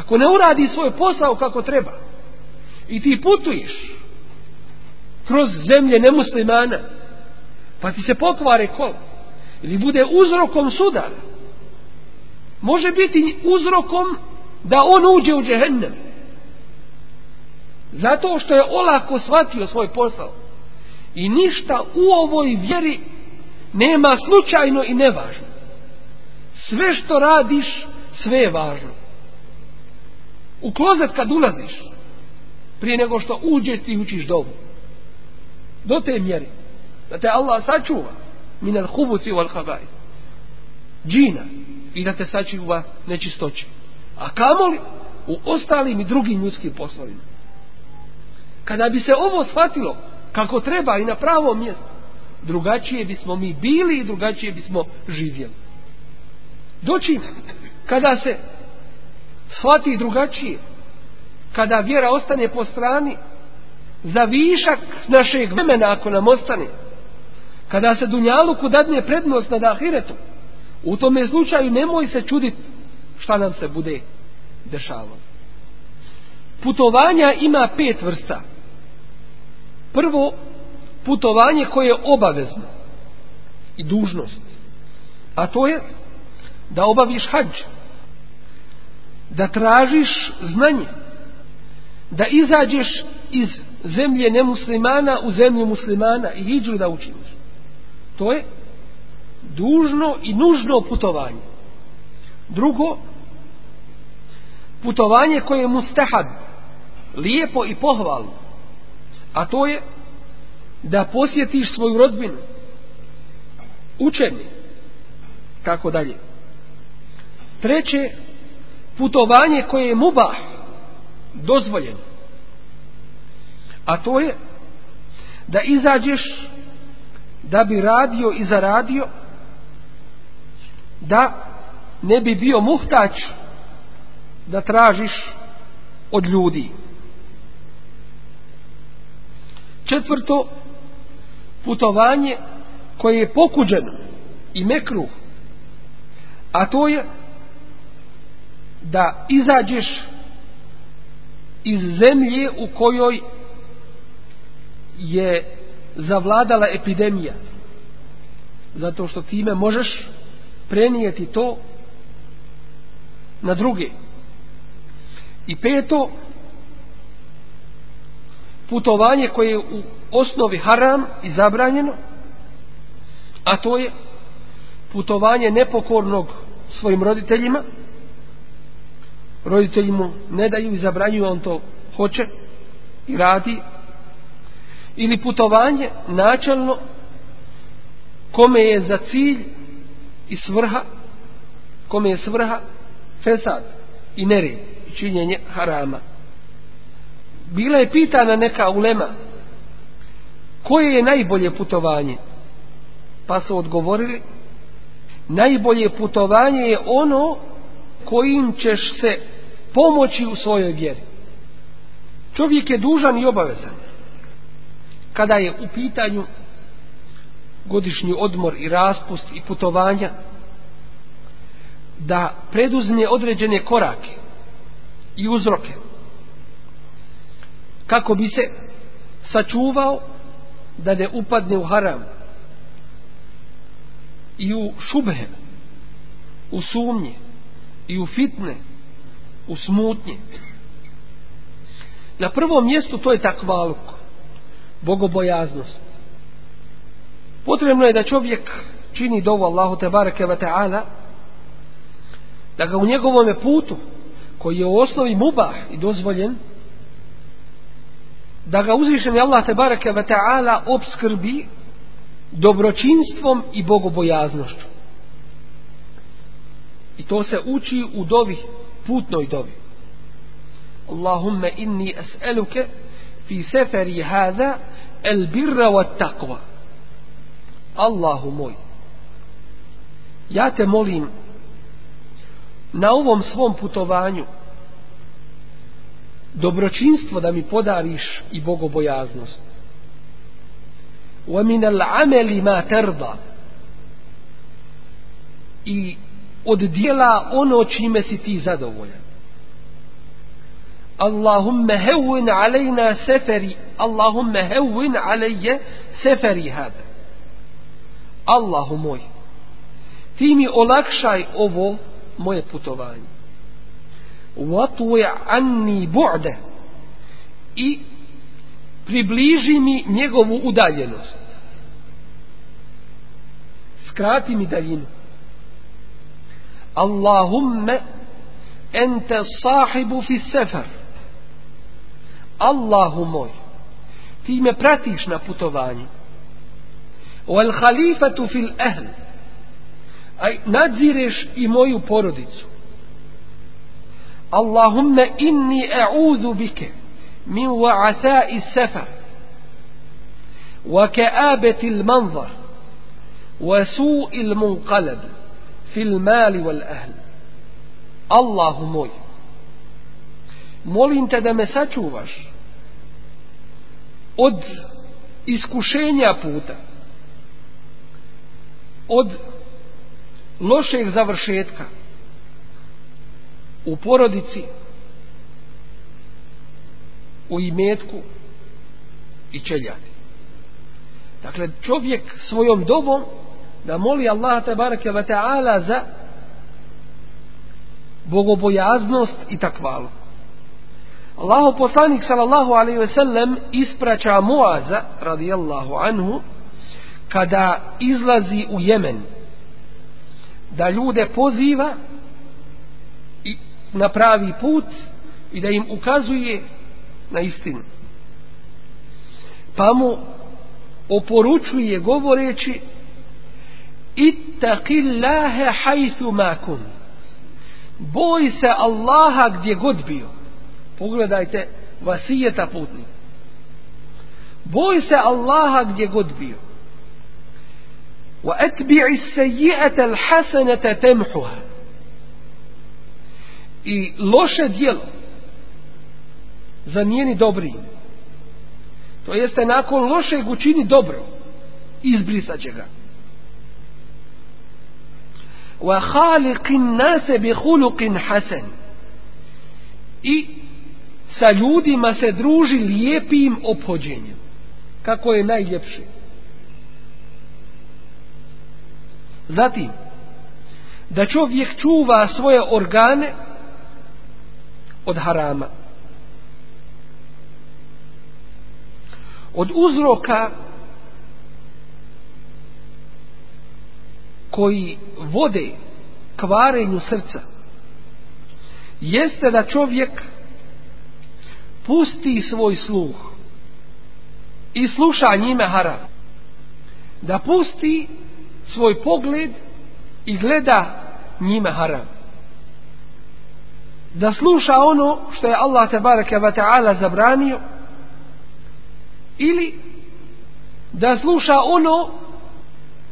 ako ne uradi svoj posao kako treba i ti putuješ kroz zemlje nemuslimana pa ti se pokvare kol ili bude uzrokom sudara može biti uzrokom da on uđe u džehennem zato što je olako shvatio svoj posao i ništa u ovoj vjeri nema slučajno i nevažno sve što radiš sve je važno U klozet kad ulaziš, prije nego što uđeš ti učiš dovu. Do te mjeri. Da te Allah sačuva min al hubuci wal habai. Džina. I da te sačuva nečistoći. A kamoli u ostalim i drugim ljudskim poslovima. Kada bi se ovo shvatilo kako treba i na pravom mjestu, drugačije bismo mi bili i drugačije bismo živjeli. Doći kada se shvati drugačije. Kada vjera ostane po strani, za višak našeg vremena ako nam ostane, kada se Dunjaluku dadne prednost nad Ahiretom, u tome slučaju nemoj se čuditi šta nam se bude dešavalo. Putovanja ima pet vrsta. Prvo, putovanje koje je obavezno i dužnost. A to je da obaviš hađu da tražiš znanje, da izađeš iz zemlje nemuslimana u zemlju muslimana i iđu da učiniš. To je dužno i nužno putovanje. Drugo, putovanje koje je mustahad, lijepo i pohvalno, a to je da posjetiš svoju rodbinu, učeni, tako dalje. Treće, putovanje koje je mubah dozvoljeno a to je da izađeš da bi radio i zaradio da ne bi bio muhtač da tražiš od ljudi četvrto putovanje koje je pokuđeno i mekruh a to je da izađeš iz zemlje u kojoj je zavladala epidemija zato što time možeš prenijeti to na druge i peto putovanje koje je u osnovi haram i zabranjeno a to je putovanje nepokornog svojim roditeljima roditelji mu ne daju i zabranjuju on to hoće i radi ili putovanje načalno kome je za cilj i svrha kome je svrha fesad i nered i činjenje harama bila je pitana neka ulema koje je najbolje putovanje pa su odgovorili najbolje putovanje je ono kojim ćeš se pomoći u svojoj vjeri. Čovjek je dužan i obavezan. Kada je u pitanju godišnji odmor i raspust i putovanja, da preduzme određene korake i uzroke kako bi se sačuvao da ne upadne u haram i u šubhe, u sumnje i u fitne u smutnje. Na prvom mjestu to je takvaluk, bogobojaznost. Potrebno je da čovjek čini dovu Allahu te bareke ve taala da ga u njegovom putu koji je u osnovi mubah i dozvoljen da ga uzvišeni Allah te bareke ve taala obskrbi dobročinstvom i bogobojaznošću. I to se uči u dovi putnoj dovi. Allahumme inni es'eluke fi seferi hada el birra wa taqwa. Allahu moj, ja te molim na ovom svom putovanju dobročinstvo da mi podariš i bogobojaznost. Wa min al-amali ma tarda. I od dijela ono čime si ti zadovoljan. Allahumme hevvin alejna seferi, Allahumme hevvin alejje seferi hada. Allahu moj, ti mi olakšaj ovo moje putovanje. Vatuj anni bu'de i približi mi njegovu udaljenost. Skrati mi daljinu. اللهم انت صاحب في السفر اللهم موي في ما براتيش والخليفة في الأهل أي نادزيرش إي مويو بوروديتسو اللهم إني أعوذ بك من وعثاء السفر وكآبة المنظر وسوء المنقلب fil mali wal ahl Allahu moj molim te da me sačuvaš od iskušenja puta od lošeg završetka u porodici u imetku i čeljati dakle čovjek svojom dobom da moli Allah tabaraka wa ta'ala za bogobojaznost i takvalu. Allahu poslanik sallallahu alaihi ve sellem ispraća Muaza radijallahu anhu kada izlazi u Jemen da ljude poziva i na pravi put i da im ukazuje na istinu. Pa mu oporučuje govoreći ittaqillaha haythu ma kun boj se Allaha gdje god bio pogledajte vasijeta putni boj se Allaha gdje god bio wa atbi'i sayyi'ata alhasanata tamhuha i loše djelo zamijeni dobri to jeste nakon lošeg učini dobro izbrisat će ga wa khaliqin nase bi khuluqin hasan i sa ljudima se druži lijepim ophođenjem kako je najljepše zatim da čovjek čuva svoje organe od harama od uzroka koji vode kvarenju srca jeste da čovjek pusti svoj sluh i sluša njime haram da pusti svoj pogled i gleda njime haram da sluša ono što je Allah te bareke ve taala zabranio ili da sluša ono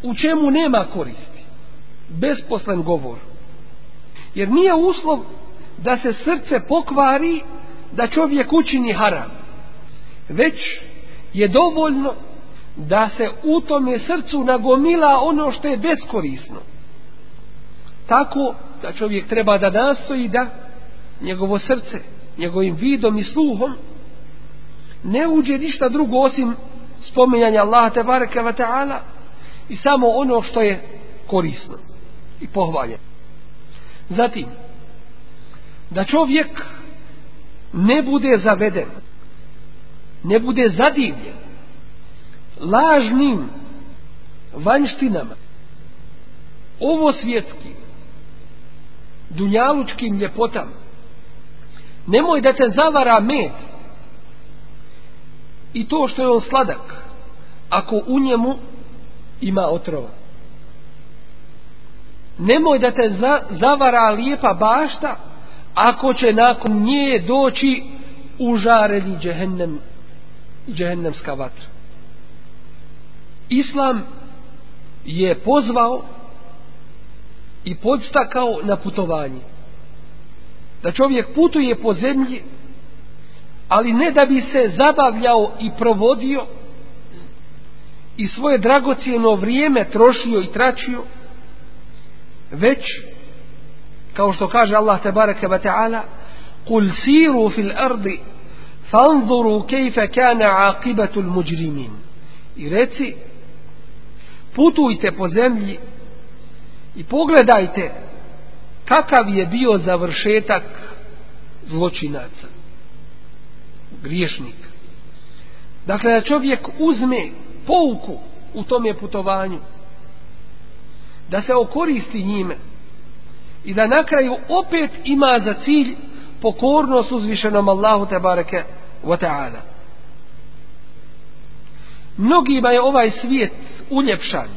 u čemu nema koristi. Besposlen govor. Jer nije uslov da se srce pokvari da čovjek učini haram. Već je dovoljno da se u tome srcu nagomila ono što je beskorisno. Tako da čovjek treba da nastoji da njegovo srce, njegovim vidom i sluhom ne uđe ništa drugo osim spomenjanja Allaha Tebareke Vata'ala i samo ono što je korisno i pohvaljeno. Zatim, da čovjek ne bude zaveden, ne bude zadivljen lažnim vanjštinama, ovo svjetskim, dunjalučkim ljepotama, nemoj da te zavara med i to što je on sladak, ako u njemu ima otrova. Nemoj da te za, zavara lijepa bašta, ako će nakon nje doći užareni džehennem, džehennemska vatra. Islam je pozvao i podstakao na putovanje. Da čovjek putuje po zemlji, ali ne da bi se zabavljao i provodio, i svoje dragocijeno vrijeme trošio i tračio već kao što kaže Allah te bareke ve taala kul siru fil ardi fanzuru kayfa kana aqibatu al mujrimin i reci putujte po zemlji i pogledajte kakav je bio završetak zločinaca griješnik dakle da čovjek uzme pouku u tom je putovanju da se okoristi njime i da na kraju opet ima za cilj pokornost uzvišenom Allahu te bareke wa ta'ala mnogima je ovaj svijet uljepšan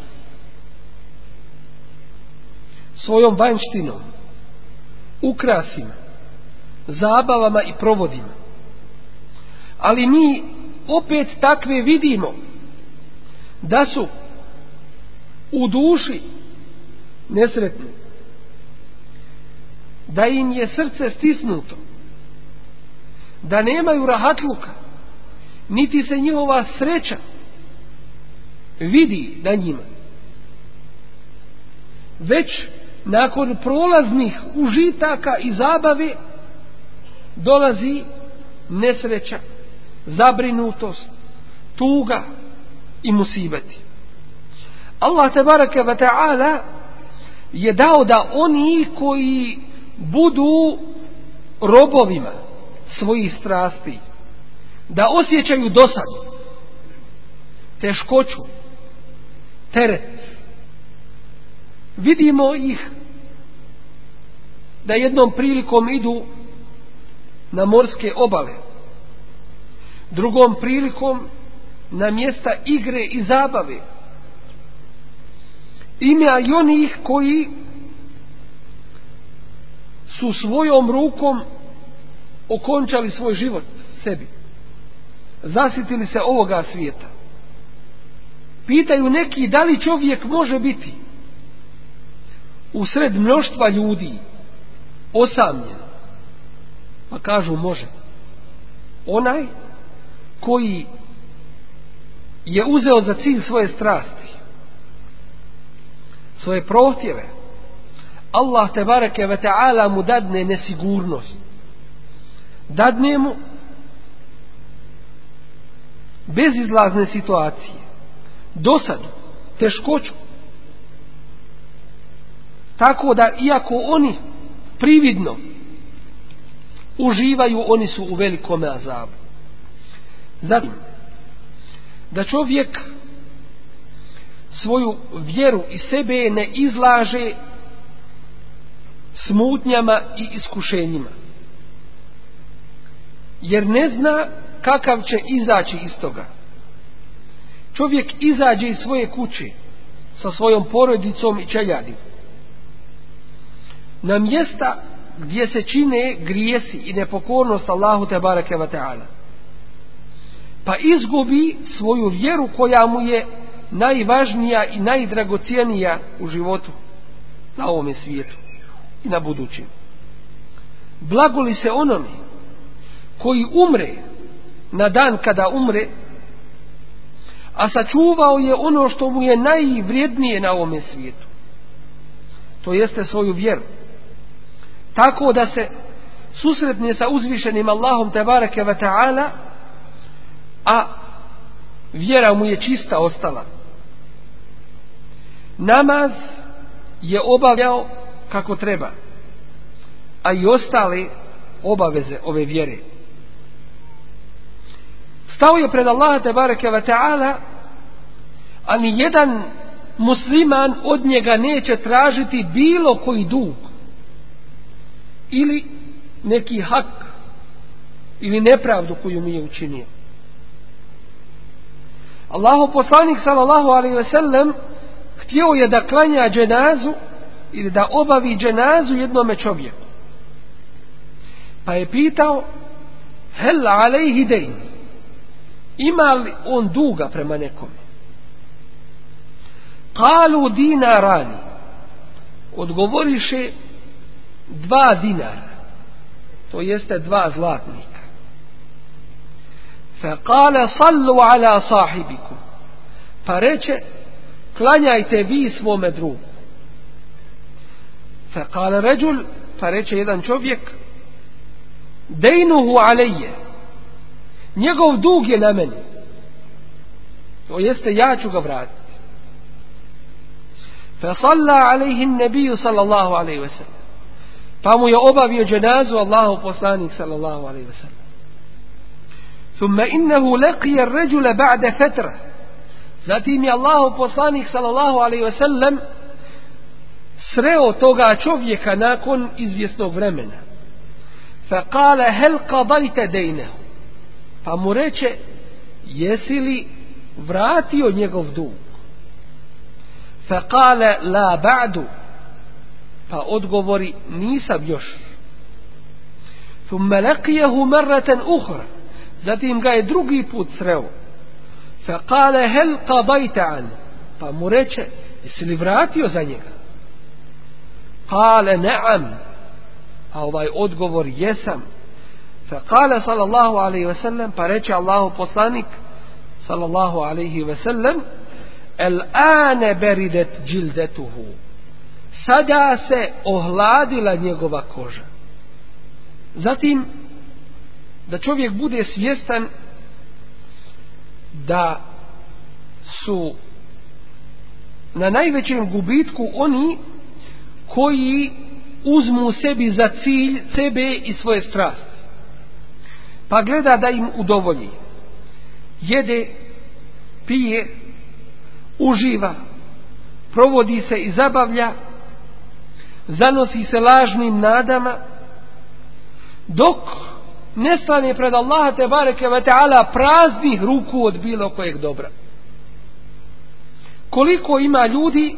svojom vanjštinom ukrasima zabavama i provodima ali mi opet takve vidimo da su u duši nesretni da im je srce stisnuto da nemaju rahatluka niti se njihova sreća vidi na njima već nakon prolaznih užitaka i zabave dolazi nesreća zabrinutost tuga i musibeti. Allah te baraka ve ta'ala je dao da oni koji budu robovima svojih strasti, da osjećaju dosadu, teškoću, teret. Vidimo ih da jednom prilikom idu na morske obale, drugom prilikom idu na mjesta igre i zabave. Ima i onih koji su svojom rukom okončali svoj život sebi. Zasitili se ovoga svijeta. Pitaju neki da li čovjek može biti u sred mnoštva ljudi osamljen. Pa kažu može. Onaj koji je uzeo za cilj svoje strasti svoje prohtjeve Allah te bareke ve taala mu dadne nesigurnost dadne mu bezizlazne situacije dosadu teškoću tako da iako oni prividno uživaju oni su u velikome azabu zatim da čovjek svoju vjeru i sebe ne izlaže smutnjama i iskušenjima. Jer ne zna kakav će izaći iz toga. Čovjek izađe iz svoje kuće sa svojom porodicom i čeljadim. Na mjesta gdje se čine grijesi i nepokornost Allahu te barake wa ta'ala. Ta pa izgubi svoju vjeru koja mu je najvažnija i najdragocijenija u životu na ovome svijetu i na budućim. Blago li se onome koji umre na dan kada umre, a sačuvao je ono što mu je najvrijednije na ovome svijetu. To jeste svoju vjeru. Tako da se susretnje sa uzvišenim Allahom Tebareke Vata'ala, a vjera mu je čista ostala. Namaz je obavljao kako treba, a i ostale obaveze ove vjere. Stao je pred Allaha te bareke ve taala, a ni jedan musliman od njega neće tražiti bilo koji dug ili neki hak ili nepravdu koju mi je učinio. Allahu poslanik sallallahu alaihi ve sellem htio je da klanja dženazu ili da obavi dženazu jednome čovjeku. Pa je pitao hel alaihi dejn ima li on duga prema nekome? Kalu dinarani odgovoriše dva dinara to jeste dva zlatnika Fekale sallu ala sahibiku. Pa reče, klanjajte vi svome drugu. Fekale ređul, pa reče jedan čovjek, dejnuhu alejje. Njegov dug je na meni. To jeste, ja ću ga vratiti. Fesalla alejhin nebiju sallallahu alejhi ve sellem. Pa mu je obavio dženazu Allahu poslanik sallallahu alejhi ve sellem. ثم إنه لقي الرجل بعد فترة zatim je Allahu poslanik sallallahu alaihi wasallam sreo toga čovjeka nakon izvjesnog vremena fa kala hel kadajte dejnehu pa mu reče jesi li vratio njegov dug fa kala la ba'du pa odgovori nisam još thumma lakijahu marratan uhra Zatim ga je drugi put sreo. Fa kale hel kabajte an. Pa mu reče, jesi li vratio za njega? Kale neam. A ovaj odgovor jesam. Fa kale sallallahu alaihi ve sellem, pa reče Allahu poslanik sallallahu alaihi ve sellem, el ane beridet džildetuhu. Sada se ohladila njegova koža. Zatim da čovjek bude svjestan da su na najvećem gubitku oni koji uzmu sebi za cilj sebe i svoje strasti. Pa gleda da im udovolji. Jede, pije, uživa, provodi se i zabavlja, zanosi se lažnim nadama, dok nestane pred Allaha te bareke ve taala praznih ruku od bilo kojeg dobra. Koliko ima ljudi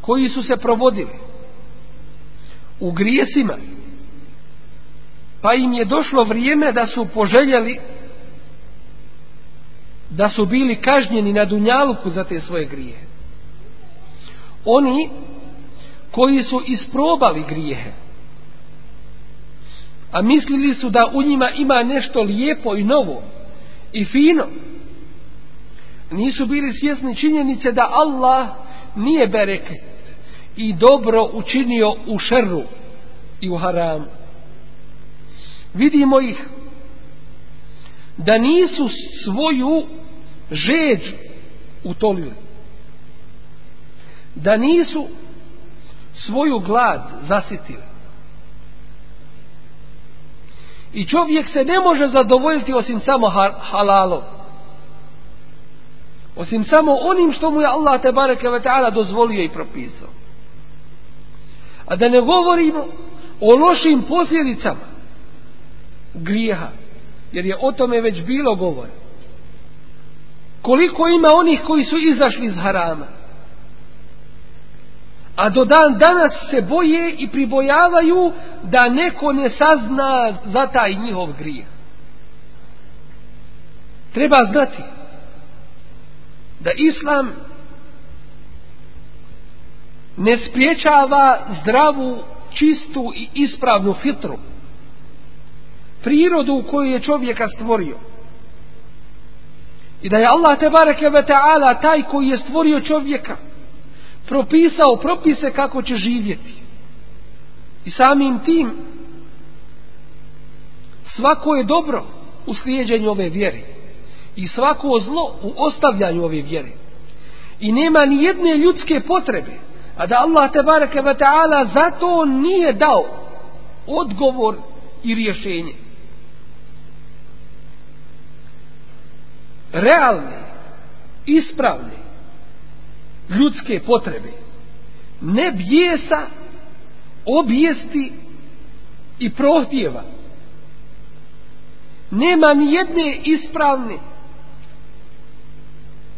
koji su se provodili u grijesima pa im je došlo vrijeme da su poželjeli da su bili kažnjeni na dunjaluku za te svoje grijehe. Oni koji su isprobali grijehe a mislili su da u njima ima nešto lijepo i novo i fino. Nisu bili svjesni činjenice da Allah nije bereket i dobro učinio u šeru i u haramu. Vidimo ih da nisu svoju žeđ utolili. Da nisu svoju glad zasitili. I čovjek se ne može zadovoljiti osim samo halalom. Osim samo onim što mu je Allah te bareke ve taala dozvolio i propisao. A da ne govorimo o lošim posljedicama grijeha, jer je o tome već bilo govora. Koliko ima onih koji su izašli iz harama, a do dan danas se boje i pribojavaju da neko ne sazna za taj njihov grijeh. Treba znati da islam ne spriječava zdravu, čistu i ispravnu fitru, prirodu u kojoj je čovjeka stvorio. I da je Allah te bareke ve taala taj koji je stvorio čovjeka propisao propise kako će živjeti. I samim tim svako je dobro u slijedjenju ove vjere i svako zlo u ostavljanju ove vjere. I nema ni jedne ljudske potrebe, a da Allah te bareke ve taala zato nije dao odgovor i rješenje. Realni, ispravni, ljudske potrebe. Ne bijesa, objesti i prohtjeva. Nema ni jedne ispravne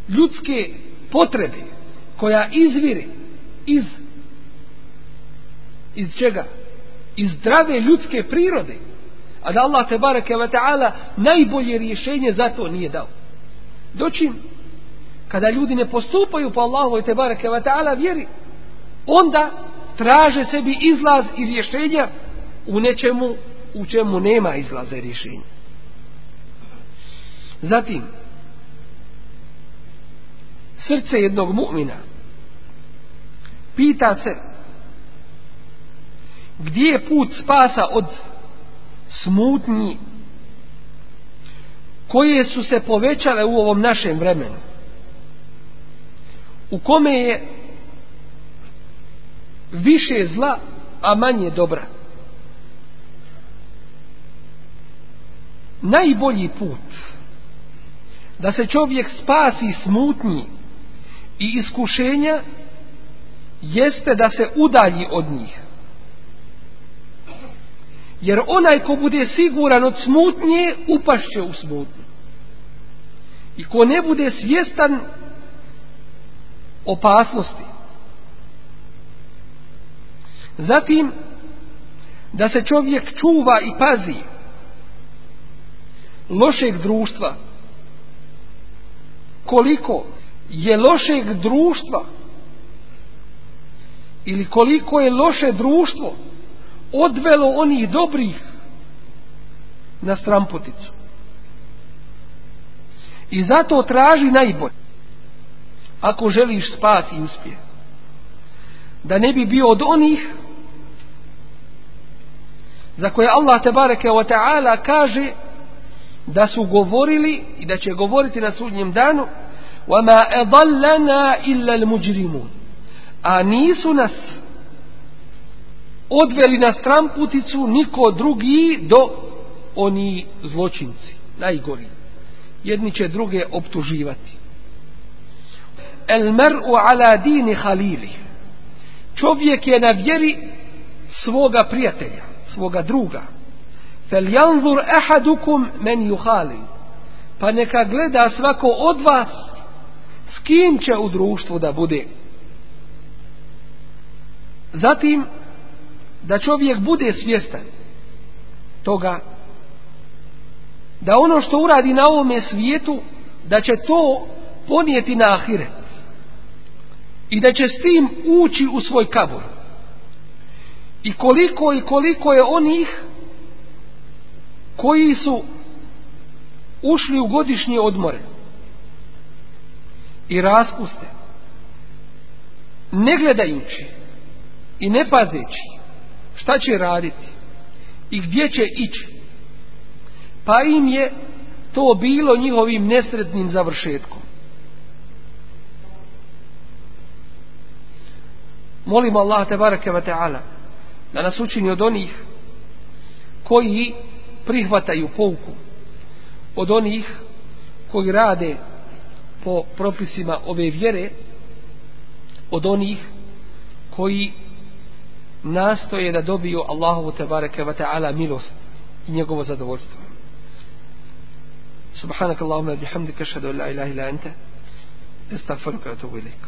ljudske potrebe koja izvire iz iz čega? Iz zdrave ljudske prirode. A da Allah te bareke ve taala najbolje rješenje za to nije dao. Dočim kada ljudi ne postupaju po Allahu i tebareke ve taala vjeri onda traže sebi izlaz i rješenja u nečemu u čemu nema izlaza i rješenja zatim srce jednog mu'mina pita se gdje je put spasa od smutnji koje su se povećale u ovom našem vremenu u kome je više zla, a manje dobra. Najbolji put da se čovjek spasi smutnji i iskušenja jeste da se udalji od njih. Jer onaj ko bude siguran od smutnje, upašće u smutnju. I ko ne bude svjestan opasnosti. Zatim, da se čovjek čuva i pazi lošeg društva. Koliko je lošeg društva ili koliko je loše društvo odvelo onih dobrih na stramputicu. I zato traži najbolje ako želiš spas i uspjeh da ne bi bio od onih za koje Allah te bareke wa ta'ala kaže da su govorili i da će govoriti na sudnjem danu wa ma adallana illa al mujrimun a nisu nas odveli na stran puticu niko drugi do oni zločinci najgori jedni će druge optuživati el mer'u ala dini halili čovjek je na vjeri svoga prijatelja svoga druga fel janzur ahadukum men yuhali pa neka gleda svako od vas s kim će u društvu da bude zatim da čovjek bude svjestan toga da ono što uradi na ovome svijetu da će to ponijeti na ahiret i da će s tim ući u svoj kabor i koliko i koliko je onih koji su ušli u godišnje odmore i raspuste ne gledajući i ne pazeći šta će raditi i gdje će ići pa im je to bilo njihovim nesretnim završetkom molim Allah te bareke ve taala da nas učini od onih koji prihvataju pouku od onih koji rade po propisima ove vjere od onih koji nastoje da dobiju Allahovu te bareke ve taala milost i njegovo zadovoljstvo سبحانك اللهم وبحمدك اشهد ان لا اله الا انت استغفرك واتوب اليك